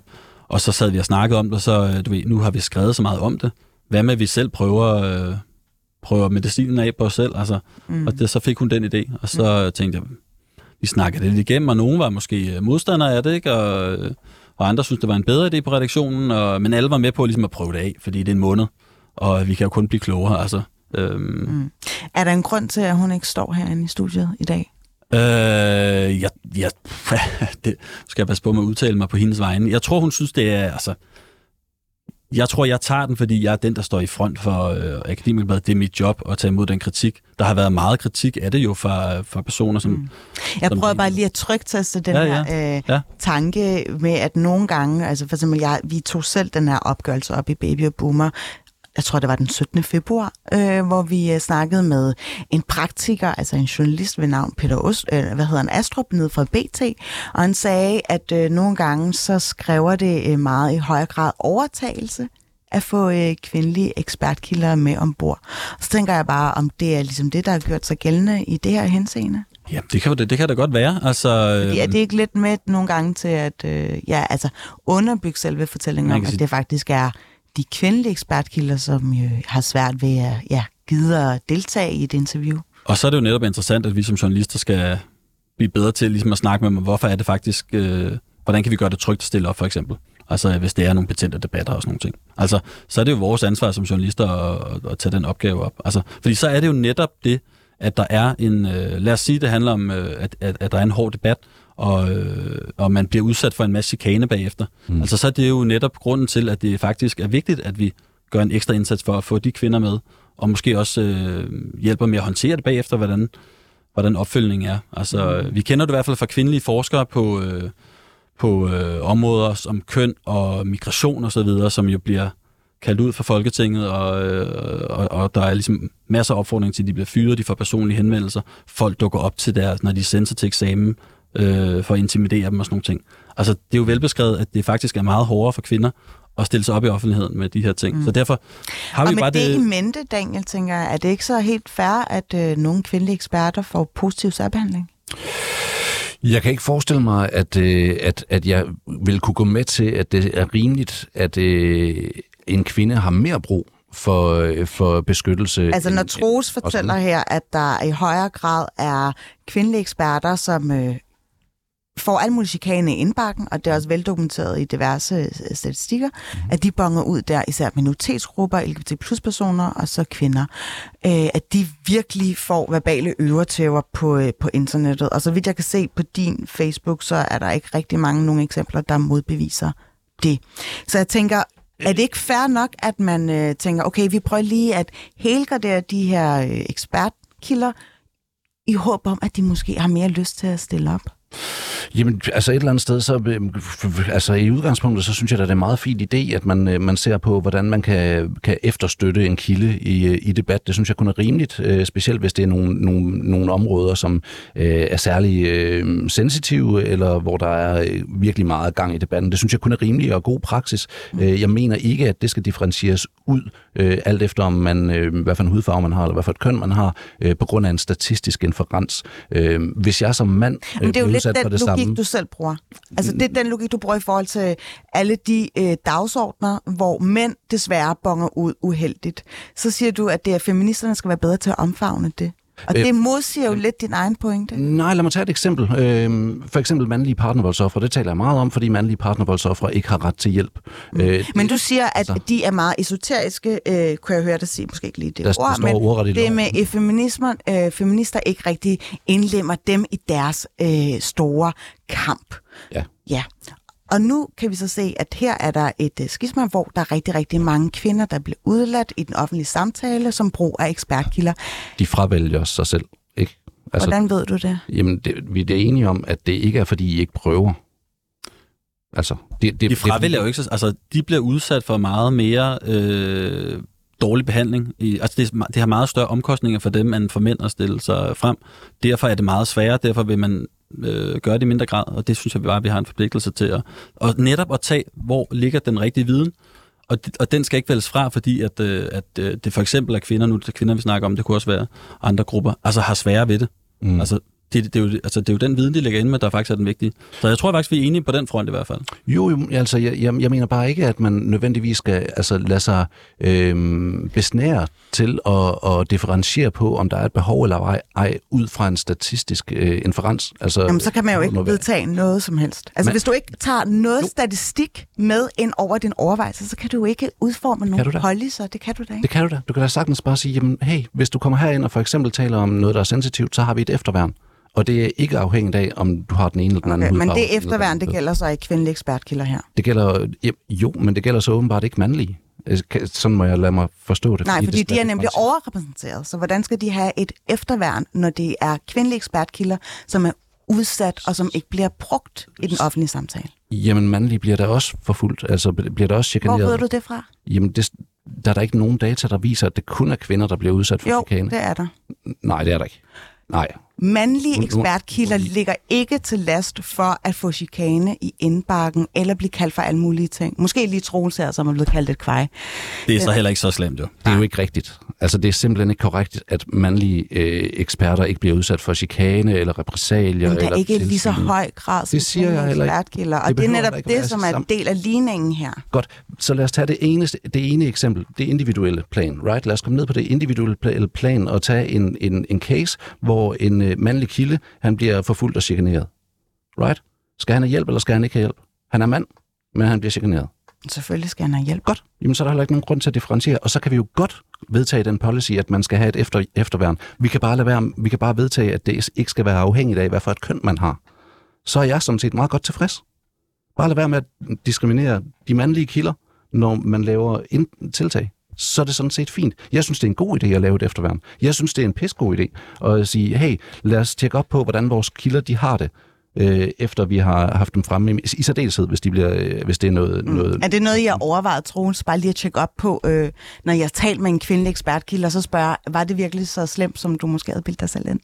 Og så sad vi og snakkede om det, så øh, du ved, nu har vi skrevet så meget om det. Hvad med, at vi selv prøver, øh, prøver medicinen af på os selv? Altså, mm. Og det, så fik hun den idé, og så mm. tænkte jeg, vi snakkede det lidt igennem, og nogen var måske øh, modstandere af det, ikke? Og, øh, og andre synes det var en bedre idé på redaktionen, og, men alle var med på ligesom at prøve det af, fordi det er en måned, og vi kan jo kun blive klogere. Altså, øhm. mm. Er der en grund til, at hun ikke står herinde i studiet i dag? Øh, jeg, jeg, det skal jeg passe på med at udtale mig på hendes vegne. Jeg tror, hun synes, det er... Altså, jeg tror, jeg tager den, fordi jeg er den, der står i front for øh, Akademikerbladet. Det er mit job at tage imod den kritik. Der har været meget kritik af det jo fra, fra personer, som... Mm. Jeg som prøver bare lige at trygteste den ja, ja. her øh, ja. tanke med, at nogle gange... Altså for eksempel, jeg, vi tog selv den her opgørelse op i Baby og Boomer, jeg tror det var den 17. februar, øh, hvor vi øh, snakkede med en praktiker, altså en journalist ved navn Peter Ost, øh, hvad hedder han, Astrup, nede fra BT, og han sagde, at øh, nogle gange så skriver det øh, meget i højere grad overtagelse at få øh, kvindelige ekspertkilder med ombord. Så tænker jeg bare, om det er ligesom det, der har gjort sig gældende i det her henseende. Ja, det kan, det, det kan da godt være. Altså, øh... Ja, det er ikke lidt med nogle gange til at øh, ja, altså underbygge selve fortællingen om, at det faktisk er de kvindelige ekspertkilder, som jo har svært ved at ja, gide at deltage i et interview. Og så er det jo netop interessant, at vi som journalister skal blive bedre til ligesom at snakke med dem, hvorfor er det faktisk, øh, hvordan kan vi gøre det trygt at stille op, for eksempel. Altså hvis det er nogle betændte debatter og sådan nogle ting. Altså, så er det jo vores ansvar som journalister at, at tage den opgave op. Altså, fordi så er det jo netop det, at der er en, øh, lad os sige, det handler om, øh, at, at, at der er en hård debat, og, øh, og man bliver udsat for en masse chikane bagefter. Mm. Altså så er det jo netop grunden til, at det faktisk er vigtigt, at vi gør en ekstra indsats for at få de kvinder med, og måske også øh, hjælper med at håndtere det bagefter, hvordan, hvordan opfølgningen er. Altså, mm. vi kender det i hvert fald fra kvindelige forskere på, øh, på øh, områder som køn og migration og så videre, som jo bliver kaldt ud fra Folketinget, og, øh, og, og der er ligesom masser af opfordring til, at de bliver fyret, de får personlige henvendelser, folk dukker op til deres, når de sender sig til eksamen, øh, for at intimidere dem og sådan nogle ting. Altså, det er jo velbeskrevet, at det faktisk er meget hårdere for kvinder at stille sig op i offentligheden med de her ting. Mm. Så derfor har vi og med bare det, det... i mente, Daniel, tænker jeg, er det ikke så helt fair, at øh, nogle kvindelige eksperter får positiv særbehandling? Jeg kan ikke forestille mig, at, øh, at, at jeg vil kunne gå med til, at det er rimeligt, at øh, en kvinde har mere brug for, øh, for beskyttelse. Altså når end- Troels og fortæller her, at der i højere grad er kvindelige eksperter, som øh, får al mulig chikane i indbakken, og det er også veldokumenteret i diverse øh, statistikker, Mhm. at de bonger ud der, især minoritetsgrupper, LGBT plus personer og så kvinder, øh, at de virkelig får verbale øretæver på, øh, på internettet. Og så vidt jeg kan se på din Facebook, så er der ikke rigtig mange nogle eksempler, der modbeviser det. Så jeg tænker, er det ikke fair nok, at man øh, tænker, okay, vi prøver lige at helgradere de her øh, ekspertkilder, i håb om, at de måske har mere lyst til at stille op? Jamen, altså et eller andet sted, så, øh, f- altså i udgangspunktet, så synes jeg, at det er en meget fin idé, at man, øh, man ser på, hvordan man kan, kan efterstøtte en kilde i, øh, i debat. Det synes jeg kun er rimeligt, øh, specielt hvis det er nogle, nogle, nogle områder, som øh, er særlig øh, sensitive, eller hvor der er virkelig meget gang i debatten. Det synes jeg kun er rimeligt og god praksis. Øh, jeg mener ikke, at det skal differentieres ud, øh, alt efter om man, øh, hvad for en hudfarve man har, eller hvad for et køn man har, øh, på grund af en statistisk inferens. Øh, hvis jeg som mand øh, Men det er jo udsat for den det logik, samme, du selv bruger. Altså det er den logik, du bruger i forhold til alle de øh, dagsordner, hvor mænd desværre bonger ud uheldigt. Så siger du, at det er feministerne skal være bedre til at omfavne det. Og Øh, det modsiger jo lidt din egen pointe. Nej, lad mig tage et eksempel. Øhm, for eksempel mandlige partnervoldsoffre. Det taler jeg meget om, fordi mandlige partnervoldsoffre ikke har ret til hjælp. Mm. Øh, Men du siger, at altså- de er meget esoteriske, øh, kunne jeg høre dig sige, måske ikke lige det Der- der ord, står men det loven. med øh, feminismer, øh, feminister ikke rigtig indlemmer dem i deres øh, store kamp. Ja. Ja. Og nu kan vi så se, at her er der et uh, skisma, hvor der er rigtig, rigtig mange kvinder, der bliver udladt i den offentlige samtale som brug af ekspertkilder. De fravælger sig selv. Ikke? Altså, Hvordan ved du det? Jamen, det, vi er enige om, at det ikke er, fordi I ikke prøver. Altså, det, det, De fravælger det, jo ikke, så- altså de bliver udsat for meget mere øh, dårlig behandling. I, altså det, det har meget større omkostninger for dem, end for mænd at stille sig frem. Derfor er det meget sværere, derfor vil man øh, gøre det i mindre grad, og det synes jeg bare, at vi har en forpligtelse til at, og netop at tage, hvor ligger den rigtige viden, og, det, og den skal ikke vælges fra, fordi at, øh, at øh, det for eksempel er kvinder, nu er det kvinder, vi snakker om, det kunne også være andre grupper, altså har svære ved det. Mm. Altså, det, det, er jo, altså, det er jo den viden, de lægger ind med, der faktisk er den vigtige. Så jeg tror faktisk, vi er enige på den front i hvert fald. Jo, jo altså, jeg, jeg, jeg mener bare ikke, at man nødvendigvis skal altså, lade sig øhm, besnære til at, at differentiere på, om der er et behov eller ej, ej ud fra en statistisk øh, inferens. Altså, Jamen, så kan man jo ikke vedtage noget som helst. Altså, Men- hvis du ikke tager noget Jo. statistik med ind over din overvejelse, så kan du jo ikke udforme nogle policer. Det kan du da ikke. Det kan du da. Du kan da sagtens bare sige, jamen, hey, hvis du kommer herind og for eksempel taler om noget, der er sensitivt, så har vi et efterværn. Og det er ikke afhængigt af, om du har den ene eller den anden Okay, men hudfarve. det efterværn, det gælder så ikke kvindelige ekspertkilder her. Det gælder, jo, men det gælder så åbenbart ikke mandlige. Kan- Sådan må jeg lade mig forstå det. Nej, fordi det de er nemlig overrepræsenteret. Så hvordan skal de have et efterværn, når det er kvindelige ekspertkilder, som er udsat og som ikke bliver brugt i den offentlige samtale? Jamen, mandlige bliver der også forfulgt. Altså, bliver der også Hvor chikaneret. ved du det fra? Jamen, det, der er der ikke nogen data, der viser, at det kun er kvinder, der bliver udsat for Jo, chikane. det er der. Nej, det er der ikke. Nej. Mandlige ekspertkilder ligger ikke til last for at få chikane i indbakken eller blive kaldt for alle mulige ting. Måske lige Troels her, som er blevet kaldt et kvej. Det er så heller ikke så slemt, jo. Det er jo ikke rigtigt. Altså, det er simpelthen ikke korrekt, at mandlige øh, eksperter ikke bliver udsat for chikane eller repressalier. Men der er eller ikke lige så høj grad som Det siger jeg heller ikke. Og Det det, er netop det, som er en del af ligningen her. Godt, så lad os tage det ene, det ene eksempel, det individuelle plan, right? Lad os komme ned på det individuelle pla- plan og tage en, en, en case, hvor en øh, mandlig kilde, han bliver forfulgt og chikaneret. Right? Skal han have hjælp, eller skal han ikke have hjælp? Han er mand, men han bliver chikaneret. Selvfølgelig skal han have hjælp. Godt, jamen så er der heller ikke nogen grund til at differentiere, og så kan vi jo godt vedtage den policy, at man skal have et efter, efterværn. Vi kan, bare lade være, vi kan bare vedtage, at det ikke skal være afhængigt af, hvad for et køn man har. Så er jeg sådan set meget godt tilfreds. Bare lad være med at diskriminere de mandlige kilder, når man laver tiltag. Så er det sådan set fint. Jeg synes, det er en god idé at lave et efterværn. Jeg synes, det er en pissegod idé at sige, hey, lad os tjekke op på, hvordan vores kilder de har det, øh, efter vi har haft dem fremme, i, særdeleshed, hvis, de bliver, øh, hvis det er noget... Mm. noget Er det noget, I har overvejet, Troels, bare lige at tjekke op på, øh, når jeg har talt med en kvindelig ekspertkilde, og så spørger, var det virkelig så slemt, som du måske havde bildt dig selv ind?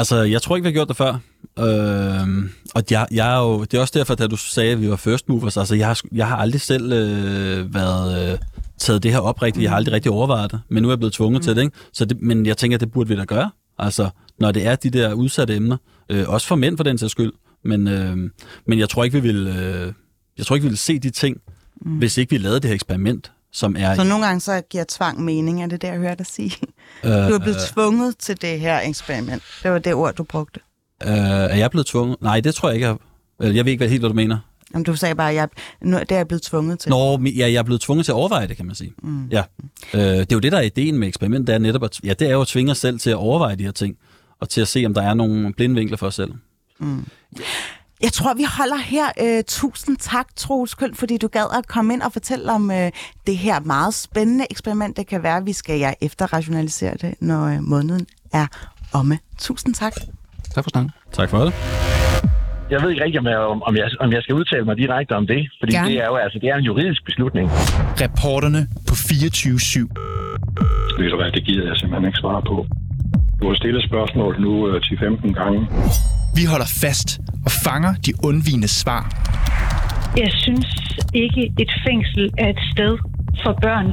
Altså, jeg tror ikke, vi har gjort det før. Øh, og jeg, jeg er jo, det er også derfor, da du sagde, at vi var first movers, altså jeg har, jeg har aldrig selv øh, været... Øh, taget det her op rigtigt. Jeg har aldrig rigtig overvejet det, men nu er jeg blevet tvunget mm. til det. Ikke? Så det. Men jeg tænker, at det burde vi da gøre. Altså, når det er de der udsatte emner. Øh, også for mænd for den sags skyld. Men, øh, men jeg tror ikke, vi vil, øh, jeg tror ikke, vi vil se de ting, mm. hvis ikke vi lavede det her eksperiment, som er... Så nogle gange så giver tvang mening, er det det, jeg hørte dig sige? øh, Du er blevet tvunget til det her eksperiment. Det var det ord, du brugte. øh, er jeg blevet tvunget? Nej, det tror jeg ikke. Jeg, øh, jeg ved ikke hvad, helt, hvad du mener. Jamen, du sagde bare, at jeg, nu, det er jeg blevet tvunget til. Nå, ja, jeg er blevet tvunget til at overveje det, kan man sige. Mm. Ja. Øh, det er jo det, der er ideen med eksperiment, det er netop at, ja, det er jo at tvinge os selv til at overveje de her ting, og til at se, om der er nogle blindvinkler for os selv. Jeg tror, vi holder her. Øh, tusind tak, Troels Køl, fordi du gad at komme ind og fortælle om øh, det her meget spændende eksperiment. Det kan være, at vi skal ja, efterrationalisere det, når øh, måneden er omme. Tusind tak. Tak for snakken. Tak for det. Jeg ved ikke rigtig, om jeg, om, jeg, om jeg skal udtale mig direkte om det, fordi Gerne. det er jo altså, det er en juridisk beslutning. Reporterne på 24-7. Ved du hvad, det gider jeg simpelthen ikke svare på. Du har stillet spørgsmål nu øh, 10-15 gange. Vi holder fast og fanger de undvigende svar. Jeg synes ikke, et fængsel er et sted for børn.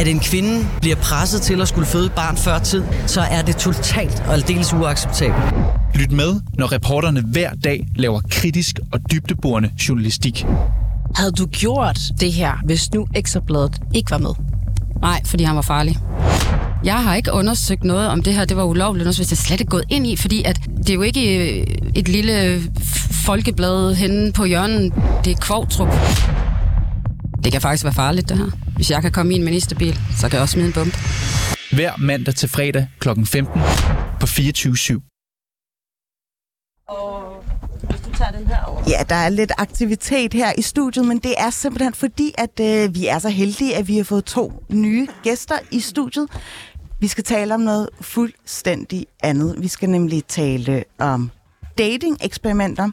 at en kvinde bliver presset til at skulle føde barn før tid, så er det totalt og aldeles uacceptabelt. Lyt med, når reporterne hver dag laver kritisk og dybdeborende journalistik. Havde du gjort det her, hvis nu Ekstrabladet ikke var med? Nej, fordi han var farlig. Jeg har ikke undersøgt noget om det her, det var ulovligt, hvis jeg slet ikke gået ind i, fordi at det er jo ikke øh, et lille folkeblad henne på hjørnet, det er Kvogtrup. Det kan faktisk være farligt, det her. Hvis jeg kan komme i en ministerbil, så kan jeg også smide en bombe. Hver mandag til fredag kl. 15 på 24-7. Ja, der er lidt aktivitet her i studiet, men det er simpelthen fordi, at øh, vi er så heldige, at vi har fået to nye gæster i studiet. Vi skal tale om noget fuldstændig andet. Vi skal nemlig tale om dating-eksperimenter.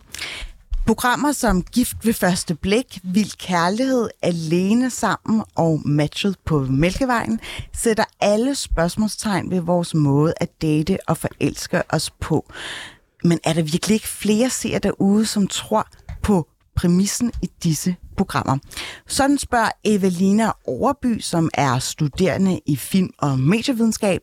Programmer som Gift ved første blik, Vild Kærlighed, Alene sammen og Matchet på Mælkevejen sætter alle spørgsmålstegn ved vores måde at date og forelske os på. Men er der virkelig ikke flere seere derude, som tror på præmissen i disse programmer? Sådan spørger Evelina Overby, som er studerende i film- og medievidenskab.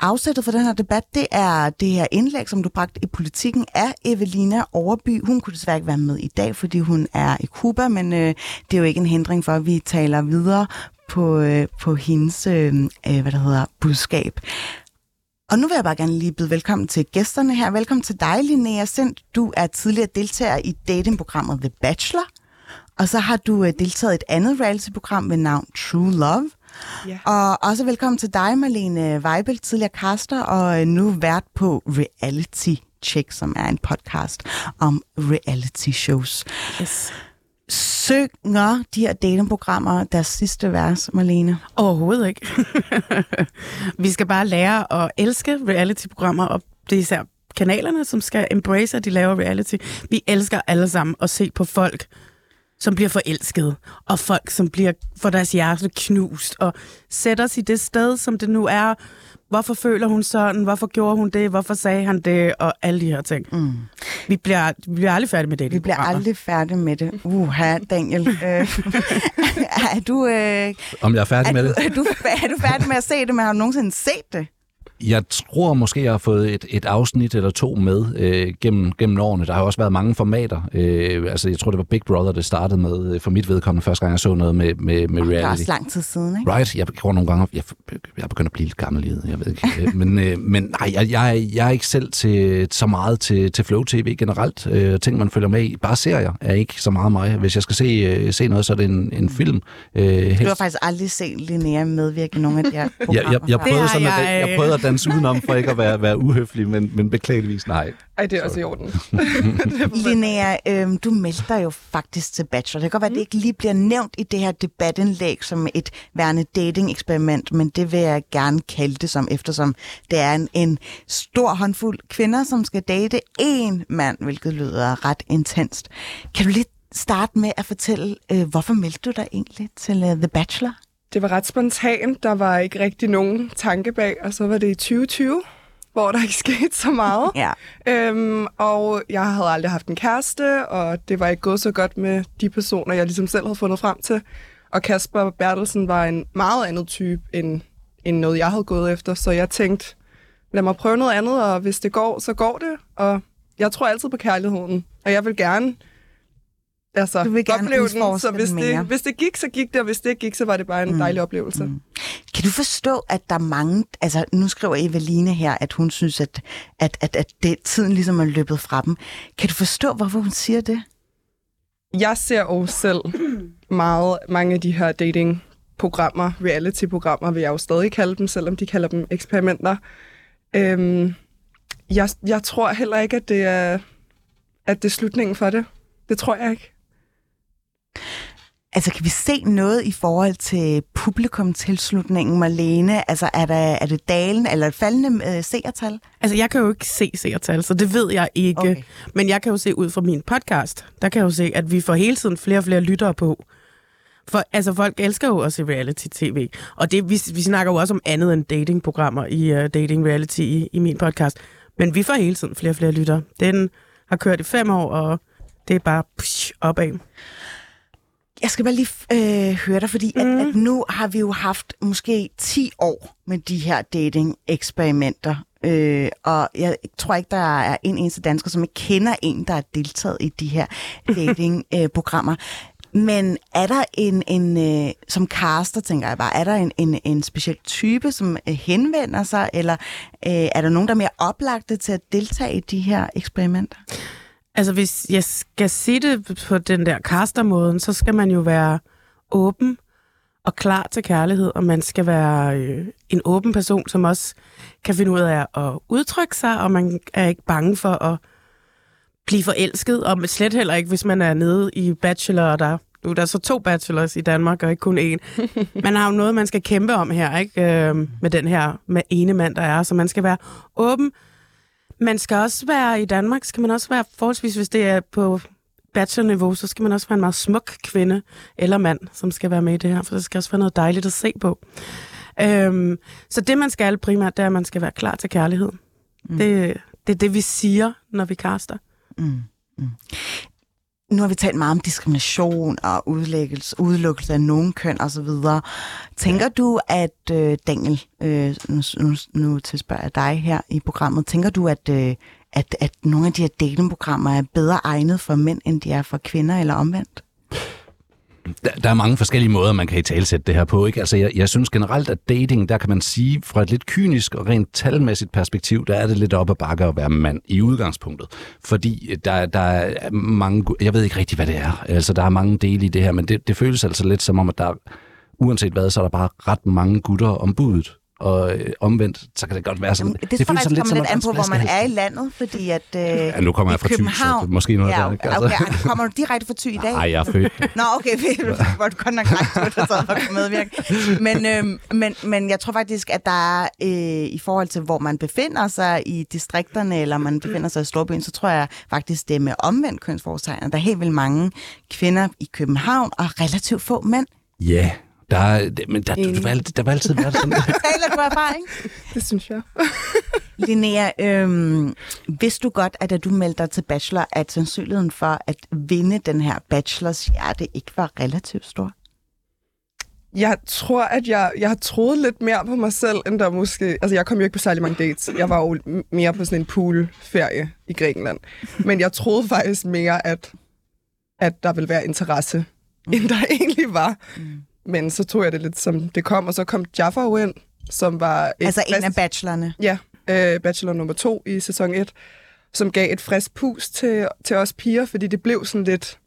Afsættet for den her debat, det er det her indlæg, som du bragte i politikken af Evelina Overby. Hun kunne desværre ikke være med i dag, fordi hun er i Cuba, men øh, det er jo ikke en hindring for, at vi taler videre på, øh, på hendes øh, øh, hvad der hedder, budskab. Og nu vil jeg bare gerne lige byde velkommen til gæsterne her. Velkommen til dig, Linnea Sendt. Du er tidligere deltager i datingprogrammet The Bachelor. Og så har du øh, deltaget i et andet reality-program ved navn True Love. Ja. Og også velkommen til dig, Marlene Weibel, tidligere caster, og øh, nu vært på Reality Check, som er en podcast om reality shows. Yes. Synger de her datingprogrammer deres sidste vers, Marlene? Overhovedet ikke. vi skal bare lære at elske reality-programmer, og det er især kanalerne, som skal embrace, at de laver reality. Vi elsker alle sammen at se på folk som bliver forelsket, og folk, som bliver for deres hjerte knust, og sætter os i det sted, som det nu er. Hvorfor føler hun sådan? Hvorfor gjorde hun det? Hvorfor sagde han det? Og alle de her ting. Mm. Vi, bliver, vi bliver aldrig færdige med det. Vi bliver aldrig færdige med det. Uha, Daniel. Øh, er du... Øh, Om jeg er færdig er med du, det? Er du, er du færdig med at se det, men har du nogensinde set det? Jeg tror måske, jeg har fået et, et afsnit eller to med øh, gennem, gennem årene. Der har også været mange formater. Øh, altså, jeg tror, det var Big Brother, det startede med, øh, for mit vedkommende, første gang jeg så noget med, med, med Det er reality. også lang tid siden, ikke? Right, jeg tror nogle gange, jeg, jeg er begyndt at blive lidt gammel i det, jeg ved ikke. Øh, men, øh, men nej, jeg, jeg, jeg er ikke selv til, så meget til, til Flow TV generelt. Øh, ting, man følger med i. Bare serier er ikke så meget mig. Hvis jeg skal se, øh, se noget, så er det en, en film. Øh, Du helst. har faktisk aldrig set Linnea medvirke i nogle af de her jeg, programmer. jeg, jeg, før. prøvede sådan, at, jeg, jeg prøvede at danse udenom for ikke at være, være uhøflig, men, men beklageligvis nej. Ej, det er også i orden. Linnea, øhm, du melder dig jo faktisk til Bachelor. Det kan godt være, at det ikke lige bliver nævnt i det her debatindlæg som et værende dating-eksperiment, men det vil jeg gerne kalde det som, eftersom det er en, en stor håndfuld kvinder, som skal date én mand, hvilket lyder ret intenst. Kan du lige starte med at fortælle, øh, hvorfor meldte du dig egentlig til uh, The Bachelor? Det var ret spontant. Der var ikke rigtig nogen tanke bag, og så var det i 2020, hvor der ikke skete så meget. Ja. Øhm, og jeg havde aldrig haft en kæreste, og det var ikke gået så godt med de personer, jeg ligesom selv havde fundet frem til. Og Kasper Bertelsen var en meget andet type, end, end noget, jeg havde gået efter. Så jeg tænkte, lad mig prøve noget andet, og hvis det går, så går det. Og jeg tror altid på kærligheden, og jeg vil gerne altså, Du vil gerne opleve den. Så hvis det, mere. hvis det gik, så gik det, og hvis det ikke gik, så var det bare en mm. dejlig oplevelse. Mm. Kan du forstå, at der er mange... Altså, nu skriver Eveline her, at hun synes, at, at, at, at det, tiden ligesom er løbet fra dem. Kan du forstå, hvorfor hun siger det? Jeg ser jo selv meget mange af de her dating-programmer, reality-programmer, vil jeg jo stadig kalde dem, selvom de kalder dem eksperimenter. Øhm, jeg, jeg tror heller ikke, at det er, at det er slutningen for det. Det tror jeg ikke. Altså, kan vi se noget i forhold til publikumtilslutningen, Marlene? Altså, er, der, er det dalen eller et faldende øh, seertal? Altså, jeg kan jo ikke se seertal, så det ved jeg ikke. Okay. Men jeg kan jo se ud fra min podcast, der kan jeg jo se, at vi får hele tiden flere og flere lyttere på. For altså, folk elsker jo også reality-tv. Og det, vi, vi snakker jo også om andet end datingprogrammer i uh, Dating Reality i, i min podcast. Men vi får hele tiden flere og flere lyttere. Den har kørt i fem år, og det er bare psh, opad. Jeg skal bare lige øh, høre dig, fordi mm. at, at nu har vi jo haft måske 10 år med de her dating-eksperimenter. Øh, og jeg tror ikke, der er en eneste dansker, som ikke kender en, der har deltaget i de her dating-programmer. Men er der en, en øh, som caster, tænker jeg bare, er der en, en, en speciel type, som øh, henvender sig, eller øh, er der nogen, der er mere oplagte til at deltage i de her eksperimenter? Altså, hvis jeg skal sige det på den der castermåden, så skal man jo være åben og klar til kærlighed, og man skal være øh, en åben person, som også kan finde ud af at udtrykke sig, og man er ikke bange for at blive forelsket, og slet heller ikke, hvis man er nede i bachelor, og der, nu er der så to bachelors i Danmark, og ikke kun én. Man har jo noget, man skal kæmpe om her, ikke? Øh, med den her med ene mand, der er, så man skal være åben, man skal også være i Danmark, skal man også være forholdsvis, hvis det er på bachelorniveau, så skal man også være en meget smuk kvinde eller mand, som skal være med i det her, for det skal også være noget dejligt at se på. Øhm, så det, man skal primært, det er, at man skal være klar til kærlighed. Mm. Det, det er det, vi siger, når vi kaster. Mm. Mm. Nu har vi talt meget om diskrimination og udlæggelse, udelukkelse af nogen køn osv. Tænker du, at øh, Daniel, øh, nu, nu, nu tilspørger jeg dig her i programmet, tænker du, at, øh, at, at nogle af de her datingprogrammer er bedre egnet for mænd, end de er for kvinder, eller omvendt? Der, der er mange forskellige måder, man kan i talsætte det her på. Ikke? Altså, jeg, jeg synes generelt, at dating, der kan man sige, fra et lidt kynisk og rent talmæssigt perspektiv, der er det lidt op ad bakke at være mand i udgangspunktet. Fordi øh, der, der er mange... Jeg ved ikke rigtig, hvad det er. Altså, der er mange dele i det her, men det, det føles altså lidt som om, at der uanset hvad, så er der bare ret mange gutter om budet og øh, omvendt, så kan det godt være sådan. Det, det jeg føles faktisk kommer lidt an på, hvor man er i landet, fordi at øh, Ja, nu kommer jeg fra Thy, så København... det er måske noget ja, der, ikke? Altså. Okay, okay. Kommer du direkte fra Thy i dag? Nej, jeg er født. Nå, okay, hvor du godt nok langt ud, så for medvirke. Men, øh, men, men jeg tror faktisk, at der er, øh, i forhold til, hvor man befinder sig i distrikterne, eller man befinder sig i storbyen, så tror jeg faktisk, det er med omvendt kønsforstegn. Der er helt vildt mange kvinder i København, og relativt få mænd. Ja, der, er- det- men der, der, der, der vil altid være sådan. Taler du erfaring? Det synes jeg. Linnea, øhm, vidste du godt, at da du meldte dig til bachelor, at sandsynligheden for at vinde den her bachelors hjerte ikke var relativt stor? Jeg tror, at jeg, jeg har troet lidt mere på mig selv, end der måske... Altså, jeg kom jo ikke på særlig mange dates. Jeg var jo mere på sådan en poolferie i Grækenland. Men jeg troede faktisk mere, at, at der ville være interesse, mm. end der egentlig var. Mm. Men så tog jeg det lidt, som det kom. Og så kom Jaffa ind, som var... Et Altså en fast- af bachelorerne? Ja, øh, bachelor nummer to i sæson 1, som gav et frisk pus til, til os piger, fordi det blev sådan lidt...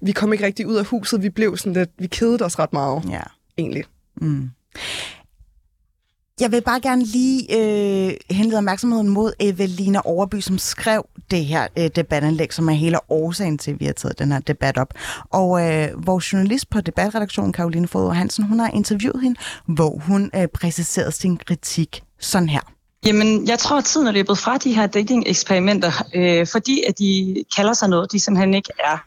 Vi kom ikke rigtig ud af huset, vi blev sådan lidt... Vi kedede os ret meget, ja. egentlig. Mm. Jeg vil bare gerne lige øh, henlede opmærksomheden mod Evelina Overby, som skrev det her øh, debatanlæg, som er hele årsagen til, at vi har taget den her debat op. Og øh, vores journalist på debatredaktionen, Karoline Fodor Hansen, hun har interviewet hende, hvor hun øh, præciserede sin kritik sådan her. Jamen, jeg tror, at tiden er løbet fra de her dating-eksperimenter, øh, fordi at de kalder sig noget, de simpelthen ikke er.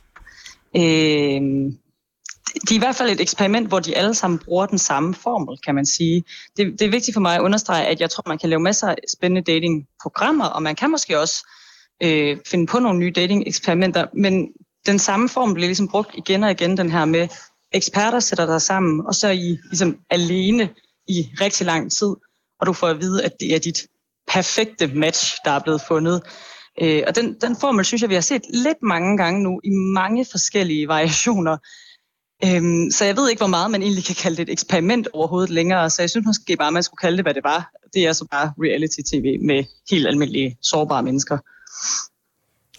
Øh, de er i hvert fald et eksperiment, hvor de alle sammen bruger den samme formel, kan man sige. Det, det er vigtigt for mig at understrege, at jeg tror, man kan lave masser af spændende datingprogrammer, og man kan måske også øh, finde på nogle nye dating-eksperimenter, men den samme formel bliver ligesom brugt igen og igen, den her med, eksperter sætter dig sammen, og så er I ligesom alene i rigtig lang tid, og du får at vide, at det er dit perfekte match, der er blevet fundet. Øh, og den, den formel synes jeg, vi har set lidt mange gange nu, i mange forskellige variationer. Øhm, så jeg ved ikke, hvor meget man egentlig kan kalde det et eksperiment overhovedet længere, så jeg synes måske bare, man skulle kalde det, hvad det var. Det er så bare reality-tv med helt almindelige, sårbare mennesker.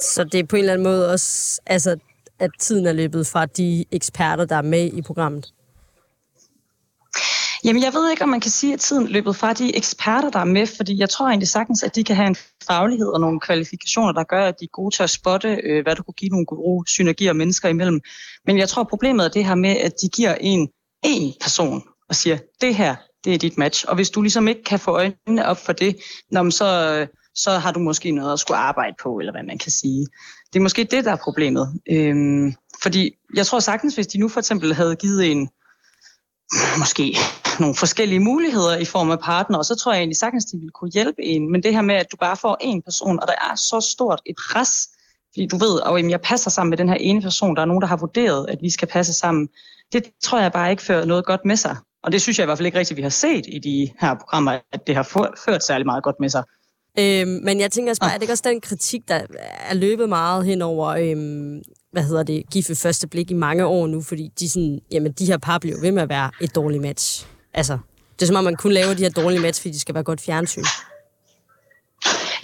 Så det er på en eller anden måde også, altså, at tiden er løbet fra de eksperter, der er med i programmet. Jamen, jeg ved ikke, om man kan sige, at tiden løbet fra de eksperter, der er med, fordi jeg tror egentlig sagtens, at de kan have en faglighed og nogle kvalifikationer, der gør, at de er gode til at spotte, øh, hvad du kunne give nogle gode synergier mennesker imellem. Men jeg tror, problemet er det her med, at de giver en, en person og siger, det her, det er dit match. Og hvis du ligesom ikke kan få øjnene op for det, så, så har du måske noget at skulle arbejde på, eller hvad man kan sige. Det er måske det, der er problemet. Øhm, fordi jeg tror sagtens, hvis de nu for eksempel havde givet en, måske nogle forskellige muligheder i form af partner, så tror jeg egentlig sagtens, de ville kunne hjælpe en. Men det her med, at du bare får en person, og der er så stort et pres, fordi du ved, at jeg passer sammen med den her ene person, der er nogen, der har vurderet, at vi skal passe sammen, det tror jeg bare ikke fører noget godt med sig. Og det synes jeg i hvert fald ikke rigtigt, vi har set i de her programmer, at det har ført særlig meget godt med sig. Øhm, men jeg tænker også bare, er det ikke også den kritik, der er løbet meget hen over, øhm, hvad hedder det, gift ved første blik i mange år nu, fordi de, sådan, jamen, de her par bliver ved med at være et dårligt match. Altså, det er som om, man kun laver de her dårlige match, fordi de skal være godt fjernsyn.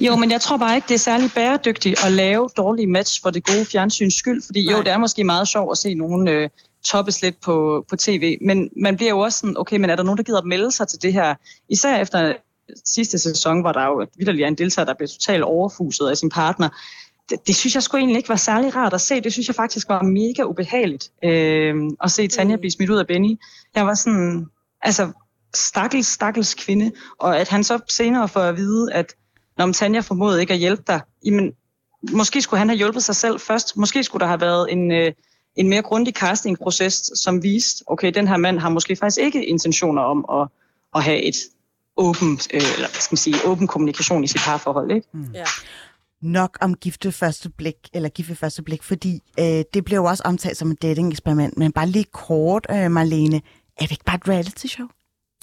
Jo, men jeg tror bare ikke, det er særlig bæredygtigt at lave dårlige match for det gode fjernsyns skyld, fordi jo, det er måske meget sjovt at se nogen øh, toppes lidt på, på tv, men man bliver jo også sådan, okay, men er der nogen, der gider at melde sig til det her? Især efter sidste sæson, hvor der jo vildt en deltager, der blev totalt overfuset af sin partner. Det, det synes jeg sgu egentlig ikke var særlig rart at se. Det synes jeg faktisk var mega ubehageligt øh, at se Tanja blive smidt ud af Benny. Jeg var sådan, altså, stakkels, stakkels kvinde, og at han så senere får at vide, at når Tanja formåede ikke at hjælpe dig, jamen, måske skulle han have hjulpet sig selv først. Måske skulle der have været en, øh, en mere grundig castingproces, som viste, okay, den her mand har måske faktisk ikke intentioner om at, at have et åben, øh, eller hvad skal man sige, åben kommunikation i sit parforhold, ikke? Mm. Ja. Nok om gifte første blik, eller gifte første blik, fordi øh, det blev jo også omtalt som et dating-eksperiment, men bare lige kort, øh, Marlene, er det ikke bare et reality-show?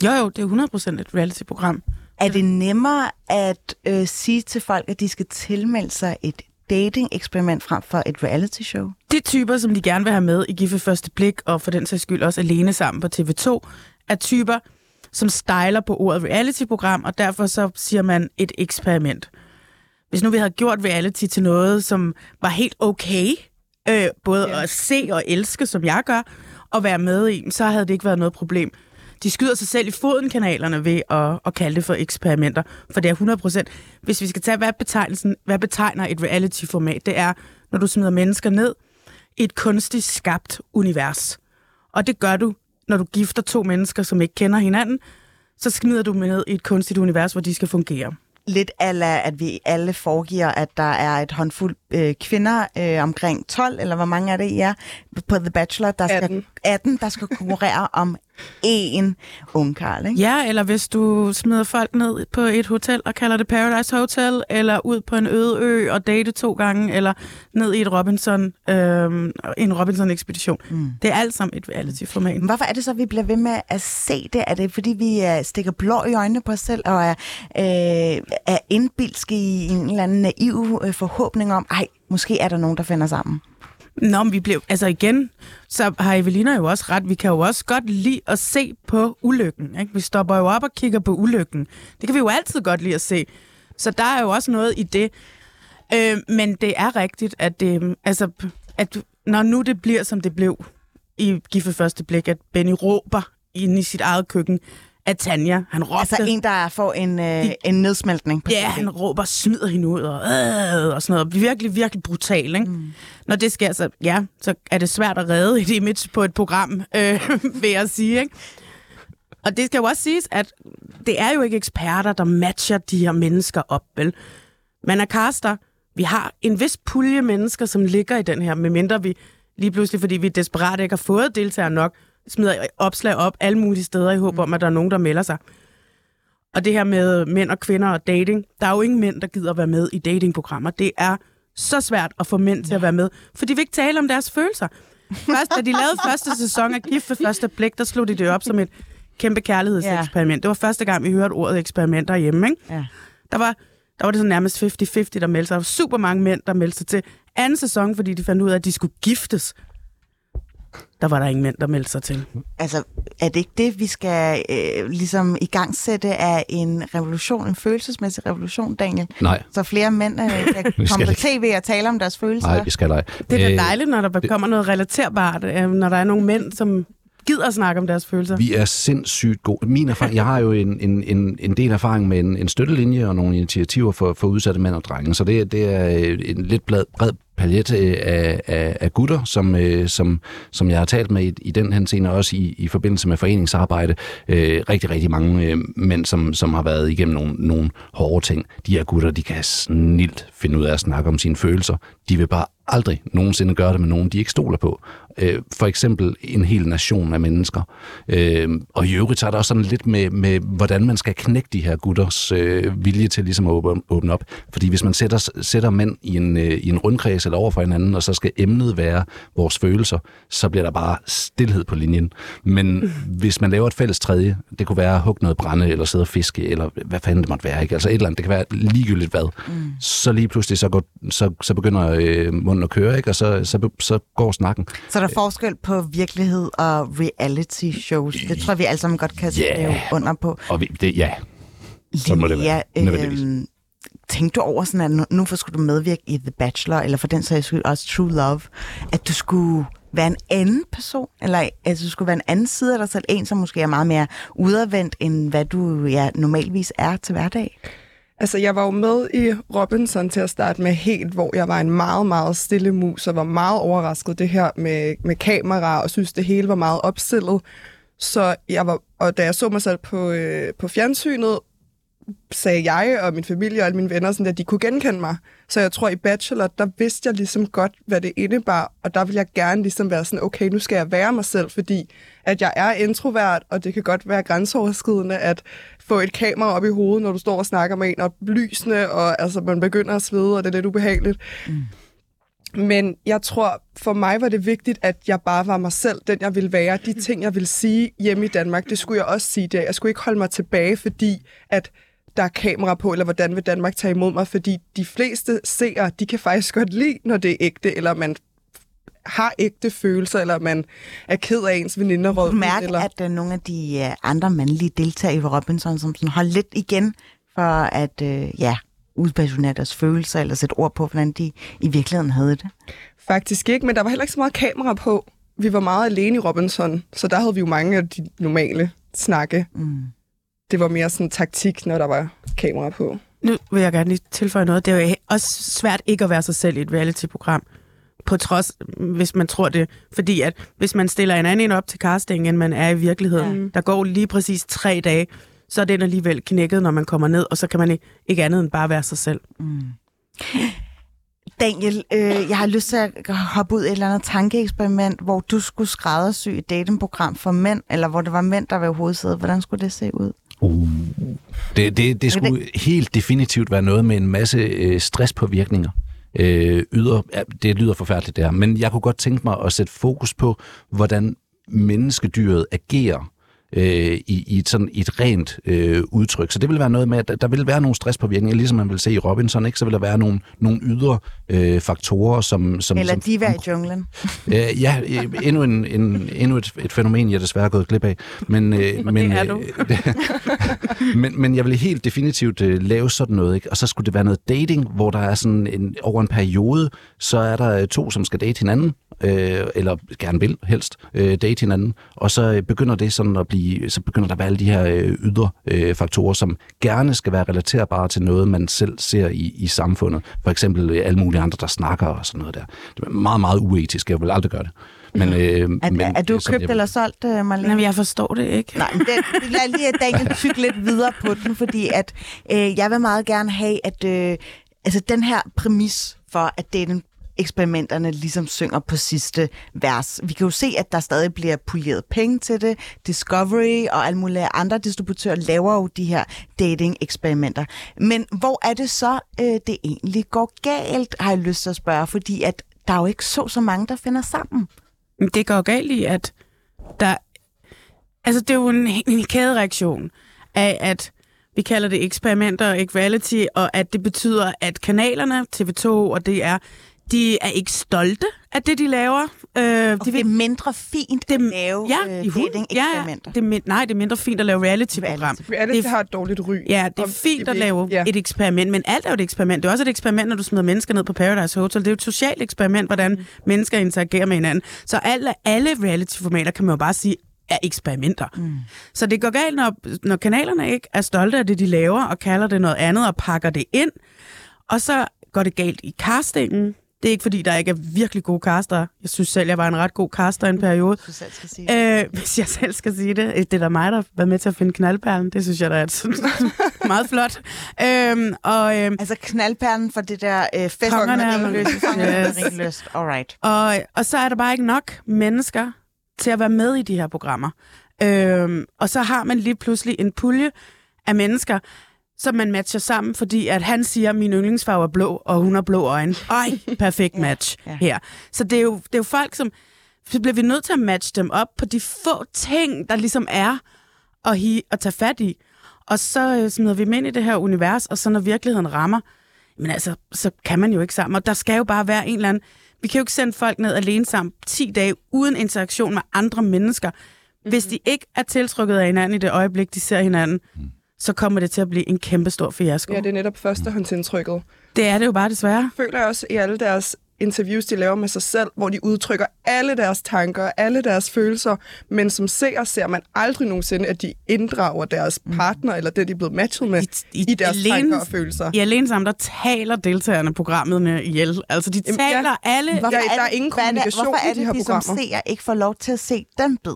Jo, jo, det er 100% et reality-program. Er det nemmere at øh, sige til folk, at de skal tilmelde sig et dating-eksperiment frem for et reality-show? De typer, som de gerne vil have med i Gifte Første Blik, og for den sags skyld også alene sammen på TV2, er typer, som styler på ordet reality-program, og derfor så siger man et eksperiment. Hvis nu vi havde gjort reality til noget, som var helt okay, øh, både yeah. at se og elske, som jeg gør, og være med i, så havde det ikke været noget problem. de skyder sig selv i foden, kanalerne, ved at, at kalde det for eksperimenter. For det er 100 procent. Hvis vi skal tage, hvad, betegnelsen, hvad betegner et reality-format, det er, når du smider mennesker ned i et kunstigt skabt univers. Og det gør du, når du gifter to mennesker, som ikke kender hinanden, så smider du dem ned i et kunstigt univers, hvor de skal fungere lidt ala, at vi alle foregiver, at der er et håndfuld øh, kvinder, øh, omkring 12, eller hvor mange er det, I er, på The Bachelor, der 18. skal, 18, der skal konkurrere om én ungkarl, ikke? Ja, eller hvis du smider folk ned på et hotel og kalder det Paradise Hotel, eller ud på en øde ø og date to gange, eller ned i et Robinson, øh, en Robinson-ekspedition. Mm. Det er alt sammen et reality-format. Men hvorfor er det så, at vi bliver ved med at se det? Er det, fordi vi uh, stikker blå i øjnene på os selv, og er, uh, er indbilske i en eller anden naiv uh, forhåbning om, ej, måske er der nogen, der finder sammen? Nå, men vi blev, altså igen, så har Evelina jo også ret. Vi kan jo også godt lide at se på ulykken. Ikke? Vi stopper jo op og kigger på ulykken. Det kan vi jo altid godt lide at se. Så der er jo også noget i det. Øh, men det er rigtigt, at, det, altså, at når nu det bliver, som det blev i Gifte Første Blik, at Benny råber inde i sit eget køkken, af Tanja. Han råbte... Altså en, der får en, øh, en nedsmeltning. På ja, han råber, smider hende ud og, øh, og sådan noget. Virkelig, virkelig brutal, ikke? Mm. Når det sker, så, ja, så er det svært at redde et image på et program, øh, vil jeg sige, ikke? Og det skal jo også siges, at det er jo ikke eksperter, der matcher de her mennesker op, vel? Man er caster. Vi har en vis pulje mennesker, som ligger i den her, medmindre vi lige pludselig, fordi vi er desperat ikke har fået deltagere nok, smider opslag op alle mulige steder i håb om, at der er nogen, der melder sig. Og det her med mænd og kvinder og dating, der er jo ingen mænd, der gider være med i datingprogrammer. Det er så svært at få mænd til at være med, for de vil ikke tale om deres følelser. Først, da de lavede første sæson af Gift ved første blik, der slog de det op som et kæmpe kærlighedseksperiment. Det var første gang, vi hørte ordet eksperiment derhjemme. Ikke? Ja. Der, var, der var det sådan nærmest 50-50, der meldte sig. Der var super mange mænd, der meldte sig til anden sæson, fordi de fandt ud af, at de skulle giftes der var der ingen mænd, der meldte sig til. Altså, er det ikke det, vi skal øh, ligesom i gang sætte af en revolution, en følelsesmæssig revolution, Daniel? Nej. Så flere mænd øh, kan komme på tv og tale om deres følelser? Nej, vi skal ej. Det er da dejligt, når der kommer noget relaterbart, øh, når der er nogle mænd, som gider at snakke om deres følelser. Vi er sindssygt gode. Min erfaring, jeg har jo en, en, en, en del erfaring med en, en støttelinje og nogle initiativer for, for udsatte mænd og drenge, så det, det er en lidt bred, bred palet øh, af, af, af gutter, som, øh, som, som jeg har talt med i, i den henseende, også i, i forbindelse med foreningsarbejde. Øh, rigtig, rigtig mange øh, mænd, som, som har været igennem nogle, nogle hårde ting. De her gutter, de kan snilt finde ud af at snakke om sine følelser. De vil bare aldrig nogensinde gøre det med nogen, de ikke stoler på. Øh, for eksempel en hel nation af mennesker. Øh, og i øvrigt så er der også sådan lidt med, med hvordan man skal knække de her gutters øh, vilje til ligesom at åbne, åbne op. Fordi hvis man sætter, sætter mænd i en, øh, i en rundkreds eller over for hinanden, og så skal emnet være vores følelser, så bliver der bare stillhed på linjen. Men mm. hvis man laver et fælles tredje, det kunne være at hugge noget brænde, eller sidde og fiske, eller hvad fanden det måtte være, ikke? altså et eller andet, det kan være ligegyldigt hvad, mm. så lige pludselig så, går, så, så begynder øh, munden at køre, ikke? og så, så, så går snakken. Så der er forskel på virkelighed og reality shows. Det tror jeg, vi alle sammen godt kan skrive yeah. under på. Og vi, det, ja, så må det være. Øh, tænkte du over sådan, at nu, for skulle du medvirke i The Bachelor, eller for den sags skyld også True Love, at du skulle være en anden person, eller at du skulle være en anden side af dig selv, en som måske er meget mere udadvendt, end hvad du ja, normalvis er til hverdag? Altså, jeg var jo med i Robinson til at starte med helt, hvor jeg var en meget, meget stille mus, og var meget overrasket det her med, med kamera, og synes, det hele var meget opstillet. Så jeg var, og da jeg så mig selv på, øh, på fjernsynet, sagde jeg og min familie og alle mine venner, sådan, at de kunne genkende mig. Så jeg tror, i Bachelor, der vidste jeg ligesom godt, hvad det indebar, og der ville jeg gerne ligesom være sådan, okay, nu skal jeg være mig selv, fordi at jeg er introvert, og det kan godt være grænseoverskridende at få et kamera op i hovedet, når du står og snakker med en, og lysene, og altså, man begynder at svede, og det er lidt ubehageligt. Mm. Men jeg tror, for mig var det vigtigt, at jeg bare var mig selv, den jeg ville være. De ting, jeg ville sige hjemme i Danmark, det skulle jeg også sige der. Jeg skulle ikke holde mig tilbage, fordi at der er kamera på, eller hvordan vil Danmark tage imod mig, fordi de fleste seere, de kan faktisk godt lide, når det er ægte, eller man har ægte følelser, eller man er ked af ens veninder. Du mærke, eller... at der er nogle af de uh, andre mandlige deltagere i Robinson, som sådan holder lidt igen for at uh, ja, udpassionere deres følelser, eller sætte ord på, hvordan de i virkeligheden havde det? Faktisk ikke, men der var heller ikke så meget kamera på. Vi var meget alene i Robinson, så der havde vi jo mange af de normale snakke. Mm. Det var mere sådan taktik, når der var kamera på. Nu vil jeg gerne lige tilføje noget. Det er jo også svært ikke at være sig selv i et reality-program. På trods, hvis man tror det. Fordi at hvis man stiller en anden op til casting, end man er i virkeligheden, ja. der går lige præcis tre dage, så er den alligevel knækket, når man kommer ned, og så kan man ikke, ikke andet end bare være sig selv. Mm. Daniel, øh, jeg har lyst til at hoppe ud i et eller andet tankeeksperiment, hvor du skulle skræddersy et datingprogram for mænd, eller hvor det var mænd, der var i hovedsædet. Hvordan skulle det se ud? Uh. Det, det, det skulle det... helt definitivt være noget med en masse øh, stresspåvirkninger. Øh, yder, ja, det lyder forfærdeligt der, men jeg kunne godt tænke mig at sætte fokus på, hvordan menneskedyret agerer øh, i, i, et sådan, et rent øh, udtryk. Så det vil være noget med, at der vil være nogle stresspåvirkninger, ligesom man vil se i Robinson, ikke? så vil der være nogle, nogle ydre øh, faktorer, som... som Eller som, diva i junglen. Øh, ja, øh, endnu, en, en, endnu et, et fænomen, jeg desværre er gået glip af. Men, øh, men, det er du. men, men jeg vil helt definitivt øh, lave sådan noget, ikke? og så skulle det være noget dating, hvor der er sådan en, over en periode, så er der øh, to, som skal date hinanden, øh, eller gerne vil helst øh, date hinanden, og så øh, begynder det sådan at blive, så begynder der at være alle de her øh, ydre øh, faktorer, som gerne skal være relaterbare til noget, man selv ser i, i samfundet. For eksempel øh, alle mulige andre, der snakker og sådan noget der. Det er meget, meget uetisk, jeg vil aldrig gøre det. Men, øh, Er, men, er du købt jeg- eller solgt, øh, Marlene? Jamen, jeg forstår det ikke. Nej, men det, lad lige at Daniel tykke lidt videre på den, fordi at øh, jeg vil meget gerne have, at øh, altså den her præmis for, at dating eksperimenterne ligesom synger på sidste vers. Vi kan jo se, at der stadig bliver puljeret penge til det. Discovery og alle mulige andre distributører laver jo de her dating-eksperimenter. Men hvor er det så, øh, det egentlig går galt, har jeg lyst til at spørge, fordi at der er jo ikke så så mange, der finder sammen. Men Det går galt i, at der... Altså, det er jo en, en kædereaktion af, at vi kalder det eksperimenter og equality, og at det betyder, at kanalerne, TV2 og DR, de er ikke stolte af det, de laver. Øh, de det er mindre fint det, at lave ja, øh, dating-eksperimenter. Ja, det nej, det er mindre fint at lave reality-program. Reality Det har et dårligt ry. Ja, det er fint at vil- lave ja. et eksperiment, men alt er jo et eksperiment. Det er også et eksperiment, når du smider mennesker ned på Paradise Hotel. Det er jo et socialt eksperiment, hvordan mm. mennesker interagerer med hinanden. Så alle, alle reality-formater kan man jo bare sige, er eksperimenter. Mm. Så det går galt, når, når kanalerne ikke er stolte af det, de laver, og kalder det noget andet og pakker det ind. Og så går det galt i castingen. Det er ikke, fordi der ikke er virkelig gode caster. Jeg synes selv, jeg var en ret god caster i en periode. Du selv skal sige Øh, hvis jeg selv skal sige det. Det er da mig, der har været med til at finde knaldperlen. Det synes jeg, der er et, meget flot. Øhm, og, øhm, Altså knaldperlen for det der øh, fest Kongerne er-. Yes. ringløst. All right. Og, og så er der bare ikke nok mennesker til at være med i de her programmer. Øhm, og så har man lige pludselig en pulje af mennesker, som man matcher sammen, fordi at han siger, at min yndlingsfarve er blå, og hun har blå øjne. Ej, perfekt match ja. her. Så det er, jo, det er jo folk, som... Så bliver vi nødt til at matche dem op på de få ting, der ligesom er at, hi, at tage fat i. Og så øh, smider vi dem ind i det her univers, og så når virkeligheden rammer, men altså, så kan man jo ikke sammen. Og der skal jo bare være en eller anden... Vi kan jo ikke sende folk ned alene sammen 10 dage uden interaktion med andre mennesker. Hvis de ikke er tiltrykket af hinanden i det øjeblik, de ser hinanden, så kommer det til at blive en kæmpe stor fiasko. Ja, det er netop førstehåndsindtrykket. Det er det jo bare desværre. føler jeg også i alle deres interviews, de laver med sig selv, hvor de udtrykker alle deres tanker, alle deres følelser, men som seer ser man aldrig nogensinde, at de inddrager deres partner, eller det, de er blevet matchet med, i, i deres tanker og følelser. I alene sammen, der taler deltagerne i programmet med ihjel. Altså, de Jamen, taler ja. alle... Hvorfor Hvorfor Ja, der er det- ingen er det- kommunikation Hvorfor er i de det, her de som programmer? seer ikke får lov til at se den bid?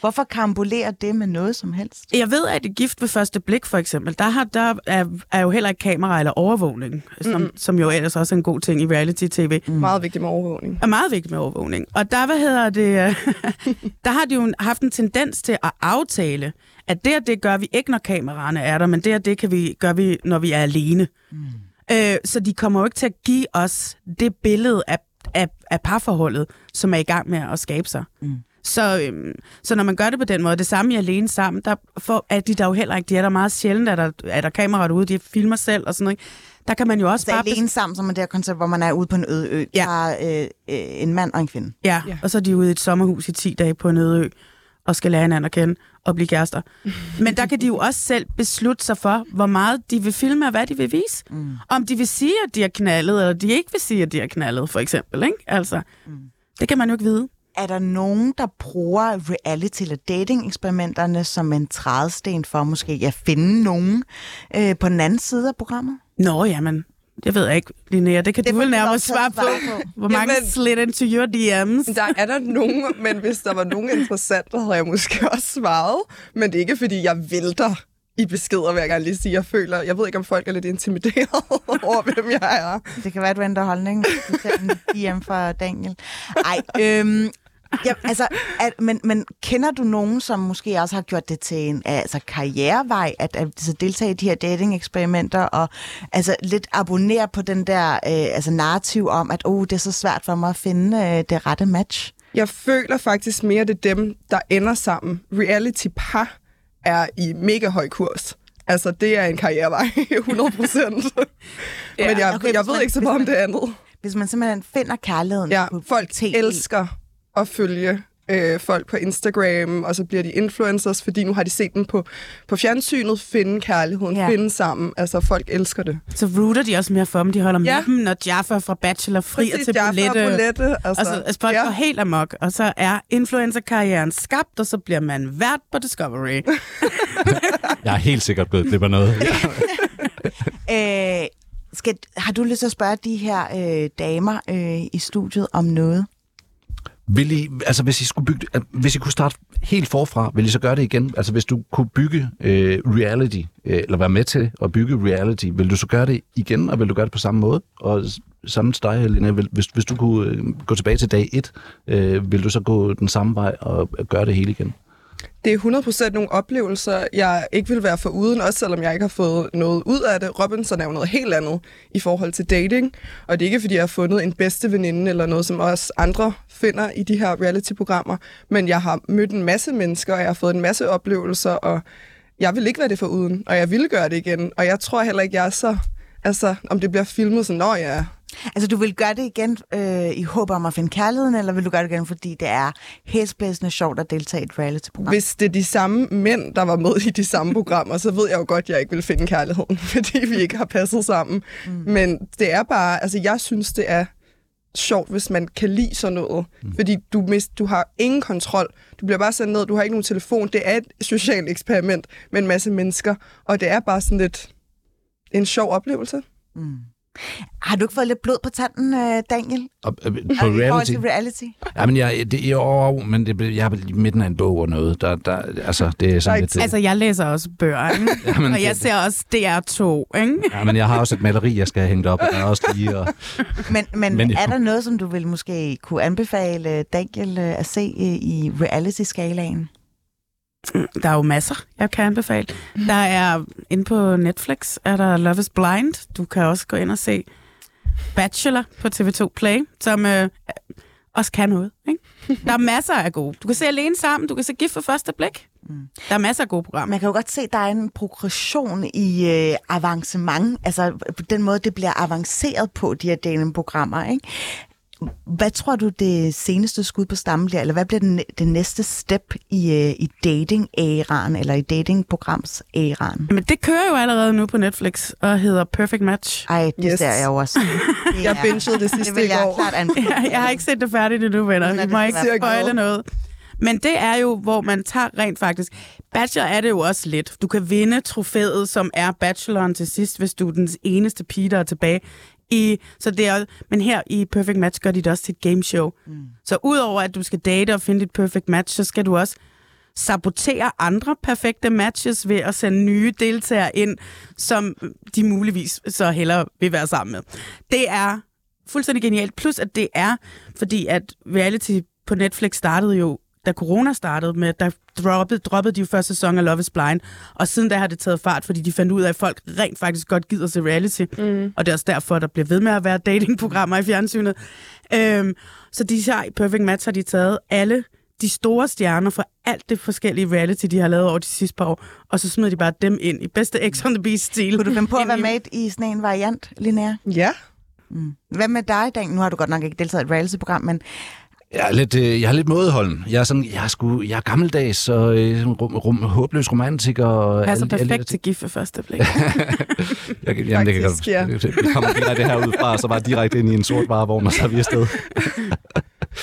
Hvorfor karambolerer det med noget som helst? Jeg ved, at i Gift ved første blik, for eksempel, der, har, der er, er jo heller ikke kamera eller overvågning, som, mm. som jo ellers også er en god ting i reality-tv. Mm. Meget vigtigt med overvågning. er meget vigtigt med overvågning. Og der, hvad hedder det, øh, der har de jo haft en tendens til at aftale, at det og det gør vi ikke, når kameraerne er der, men det og det kan vi, gør vi, når vi er alene. Mm. Øh, så de kommer jo ikke til at give os det billede af, af, af parforholdet, som er i gang med at skabe sig. Mm. Så, øhm, så når man gør det på den måde, det samme i alene sammen, der får, er de der jo heller ikke, de er der meget sjældent, at der, er der kameraer ude, de filmer selv og sådan noget. Der kan man jo også Så bare... alene sammen, som er det her koncept, hvor man er ude på en øde ø. Ja. Der er øh, øh, en mand og en kvinde. Ja, ja, og så er de ude i et sommerhus i 10 dage på en øde ø, og skal lære hinanden at kende og blive kærester. Men der kan de jo også selv beslutte sig for, hvor meget de vil filme og hvad de vil vise. Mm. Om de vil sige, at de har knaldet, eller de ikke vil sige, at de har knaldet, for eksempel. Ikke? Altså, mm. Det kan man jo ikke vide. Er der nogen, der bruger reality- eller dating-eksperimenterne som en trædesten for måske at finde nogen øh, på den anden side af programmet? Nå, jamen, det ved jeg ikke, Linnea. Det kan Det du vel nærmere at svare på. på. Hvor mange Jamen- slid into your DM's? Der er der nogen, men hvis der var nogen interessant, havde jeg måske også svaret. Men det er ikke, fordi jeg vælter i beskeder, vil jeg gerne lige sige. Jeg føler, jeg ved ikke, om folk er lidt intimideret over, hvem jeg er. Det kan være, du ændrer holdning. Du ser en DM fra Daniel. Ej, øhm, ja, altså, at, men, men kender du nogen, som måske også har gjort det til en altså, karrierevej, at, at så deltage i de her dating-eksperimenter, og altså, lidt abonnere på den der øh, altså, narrativ om, at oh, det er så svært for mig at finde øh, det rette match? Jeg føler faktisk mere, det er dem, der ender sammen. Reality-par er i mega høj kurs. Altså, det er en karrierevej, 100 procent. Ja, Men jeg, okay, jeg hvis ved man- ikke så meget om det andet. Hvis man simpelthen finder kærligheden Ja, på folk TV. elsker at følge øh, folk på Instagram, og så bliver de influencers, fordi nu har de set dem på, på fjernsynet, finde kærligheden, Ja. ja. finde sammen. Altså, folk elsker det. Så rooter de også mere for dem. De holder Ja. med dem, når Jaffa fra Bachelor frier Præcis, til Jaffa og Bolette. Bolette, altså, og så altså, folk ja. går helt amok. Og så er influencer-karrieren skabt, og så bliver man vært på Discovery. Jeg er helt sikkert blevet af noget. Øh, skal, har du lyst til at spørge de her øh, damer øh, i studiet om noget? Vil I, altså hvis I, skulle bygge, øh, hvis I kunne starte helt forfra, vil I så gøre det igen? Altså hvis du kunne bygge øh, reality, øh, eller være med til at bygge reality, vil du så gøre det igen, og vil du gøre det på samme måde? Og samme sammen dig, Helena, vil, hvis, hvis du kunne øh, gå tilbage til dag 1, øh, vil du så gå den samme vej og gøre det hele igen? Det er 100% nogle oplevelser, jeg ikke vil være for uden, også selvom jeg ikke har fået noget ud af det. Robinson er jo noget helt andet i forhold til dating, og det er ikke, fordi jeg har fundet en bedste veninde eller noget, som også andre finder i de her reality-programmer, men jeg har mødt en masse mennesker, og jeg har fået en masse oplevelser, og jeg vil ikke være det for uden, og jeg vil gøre det igen, og jeg tror heller ikke, jeg er så... Altså, om det bliver filmet, så når jeg Altså, du vil gøre det igen øh, i håb om at finde kærligheden, eller vil du gøre det igen, fordi det er hæsblæsende sjovt at deltage i et reality-program? Hvis det er de samme mænd, der var med i de samme programmer, så ved jeg jo godt, at jeg ikke vil finde kærligheden, fordi vi ikke har passet sammen. Mm. Men det er bare, altså jeg synes, det er sjovt, hvis man kan lide sådan noget. Mm. Fordi du, mist, du har ingen kontrol. Du bliver bare sendt ned, du har ikke nogen telefon. Det er et socialt eksperiment med en masse mennesker, og det er bare sådan lidt en sjov oplevelse. Mm. Har du ikke fået lidt blod på tanden, øh, Daniel? Og, øh, på reality? til reality? Ja, men jeg, det, jo, men det, jeg er i midten af en bog og noget. Der, der, altså, det er sådan lidt... Altså, jeg læser også bøger, ikke? Jamen, og jeg det- ser også DR2, ikke? Ja, men jeg har også et maleri, jeg skal have hængt op, og der er også lige... Og, Men, men, Men er der noget, som du vil måske kunne anbefale Daniel øh, at se øh, i reality-skalaen? Der er jo masser, jeg kan anbefale. Der er inde på Netflix, er der Love is Blind. Du kan også gå ind og se Bachelor på TV2 Play, som øh, også kan noget. Ikke? Der er masser af gode. Du kan se Alene Sammen, du kan se Gift for første blik. Der er masser af gode programmer. Man kan jo godt se, at der er en progression i øh, avancement, altså på den måde, det bliver avanceret på, de her datingprogrammer, ikke? Hvad tror du, det seneste skud på stammen bliver, eller hvad bliver den, det næste step i, øh, i dating-æraen, eller i datingprograms-æraen? Men det kører jo allerede nu på Netflix og hedder Perfect Match. Ej, det Yes. ser jeg jo også. Det Jeg er- bingede det sidste det vil i jeg går. klart anbefale. jeg, jeg har ikke set det færdigt endnu, venner. Er Vi det må ikke spoile noget. Men det er jo, hvor man tager rent faktisk... Bachelor er det jo også lidt. Du kan vinde trofæet, som er bacheloren til sidst, hvis du er den eneste pige, der er tilbage. I, så det er, men her i Perfect Match gør de det også til et gameshow. Mm. Så udover at du skal date og finde dit perfect match, så skal du også sabotere andre perfekte matches ved at sende nye deltagere ind, som de muligvis så hellere vil være sammen med. Det er fuldstændig genialt. Plus at det er, fordi at reality på Netflix startede jo, da corona startede med, der droppede, droppede de jo første sæson af Love is Blind, og siden da har det taget fart, fordi de fandt ud af, at folk rent faktisk godt gider se reality, mm. og det er også derfor, at der bliver ved med at være datingprogrammer i fjernsynet. Øhm, så de her i Perfect Match har de taget alle de store stjerner fra alt det forskellige reality, de har lavet over de sidste par år, og så smider de bare dem ind i bedste X on the Beast-stil. Kunne du finde på at være med i sådan en variant, Linnea? Ja. Mm. Hvad med dig, Dan? Nu har du godt nok ikke deltaget i et reality-program, men Jeg er lidt, øh, jeg er lidt mådeholden. Jeg er, sådan, jeg er, sgu, jeg er gammeldags og øh, rum, rum, håbløs romantiker. Og passer alle- alle- perfekt til gift ved første blik. Jeg, kan- jamen, det kan godt. Vi kommer direkte herudfra, og så bare direkte ind i en sort varevogn, og så er vi afsted.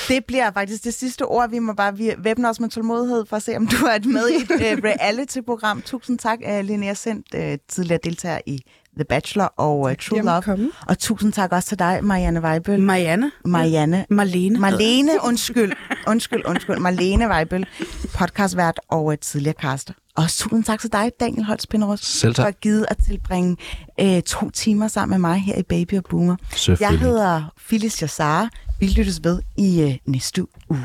Det bliver faktisk det sidste ord. Vi må bare vi væbne os med tålmodighed for at se, om du er med i et uh, reality-program. Tusind tak, uh, Linnea Sendt, uh, tidligere deltager i The Bachelor og uh, True Jamen, Love. komme. Og tusind tak også til dig, Marianne Weibøl. Marianne? Marianne. Marlene. Marlene, undskyld. Undskyld, undskyld. Marlene Weibøl, podcastvært og uh, tidligere caster. Og tusind tak til dig, Daniel Holtz Pinderos, Selv tak. for at give at tilbringe uh, to timer sammen med mig her i Baby og Boomer. Jeg hedder Phyllis Jassara. Vi lyttes ved i uh, næste uge.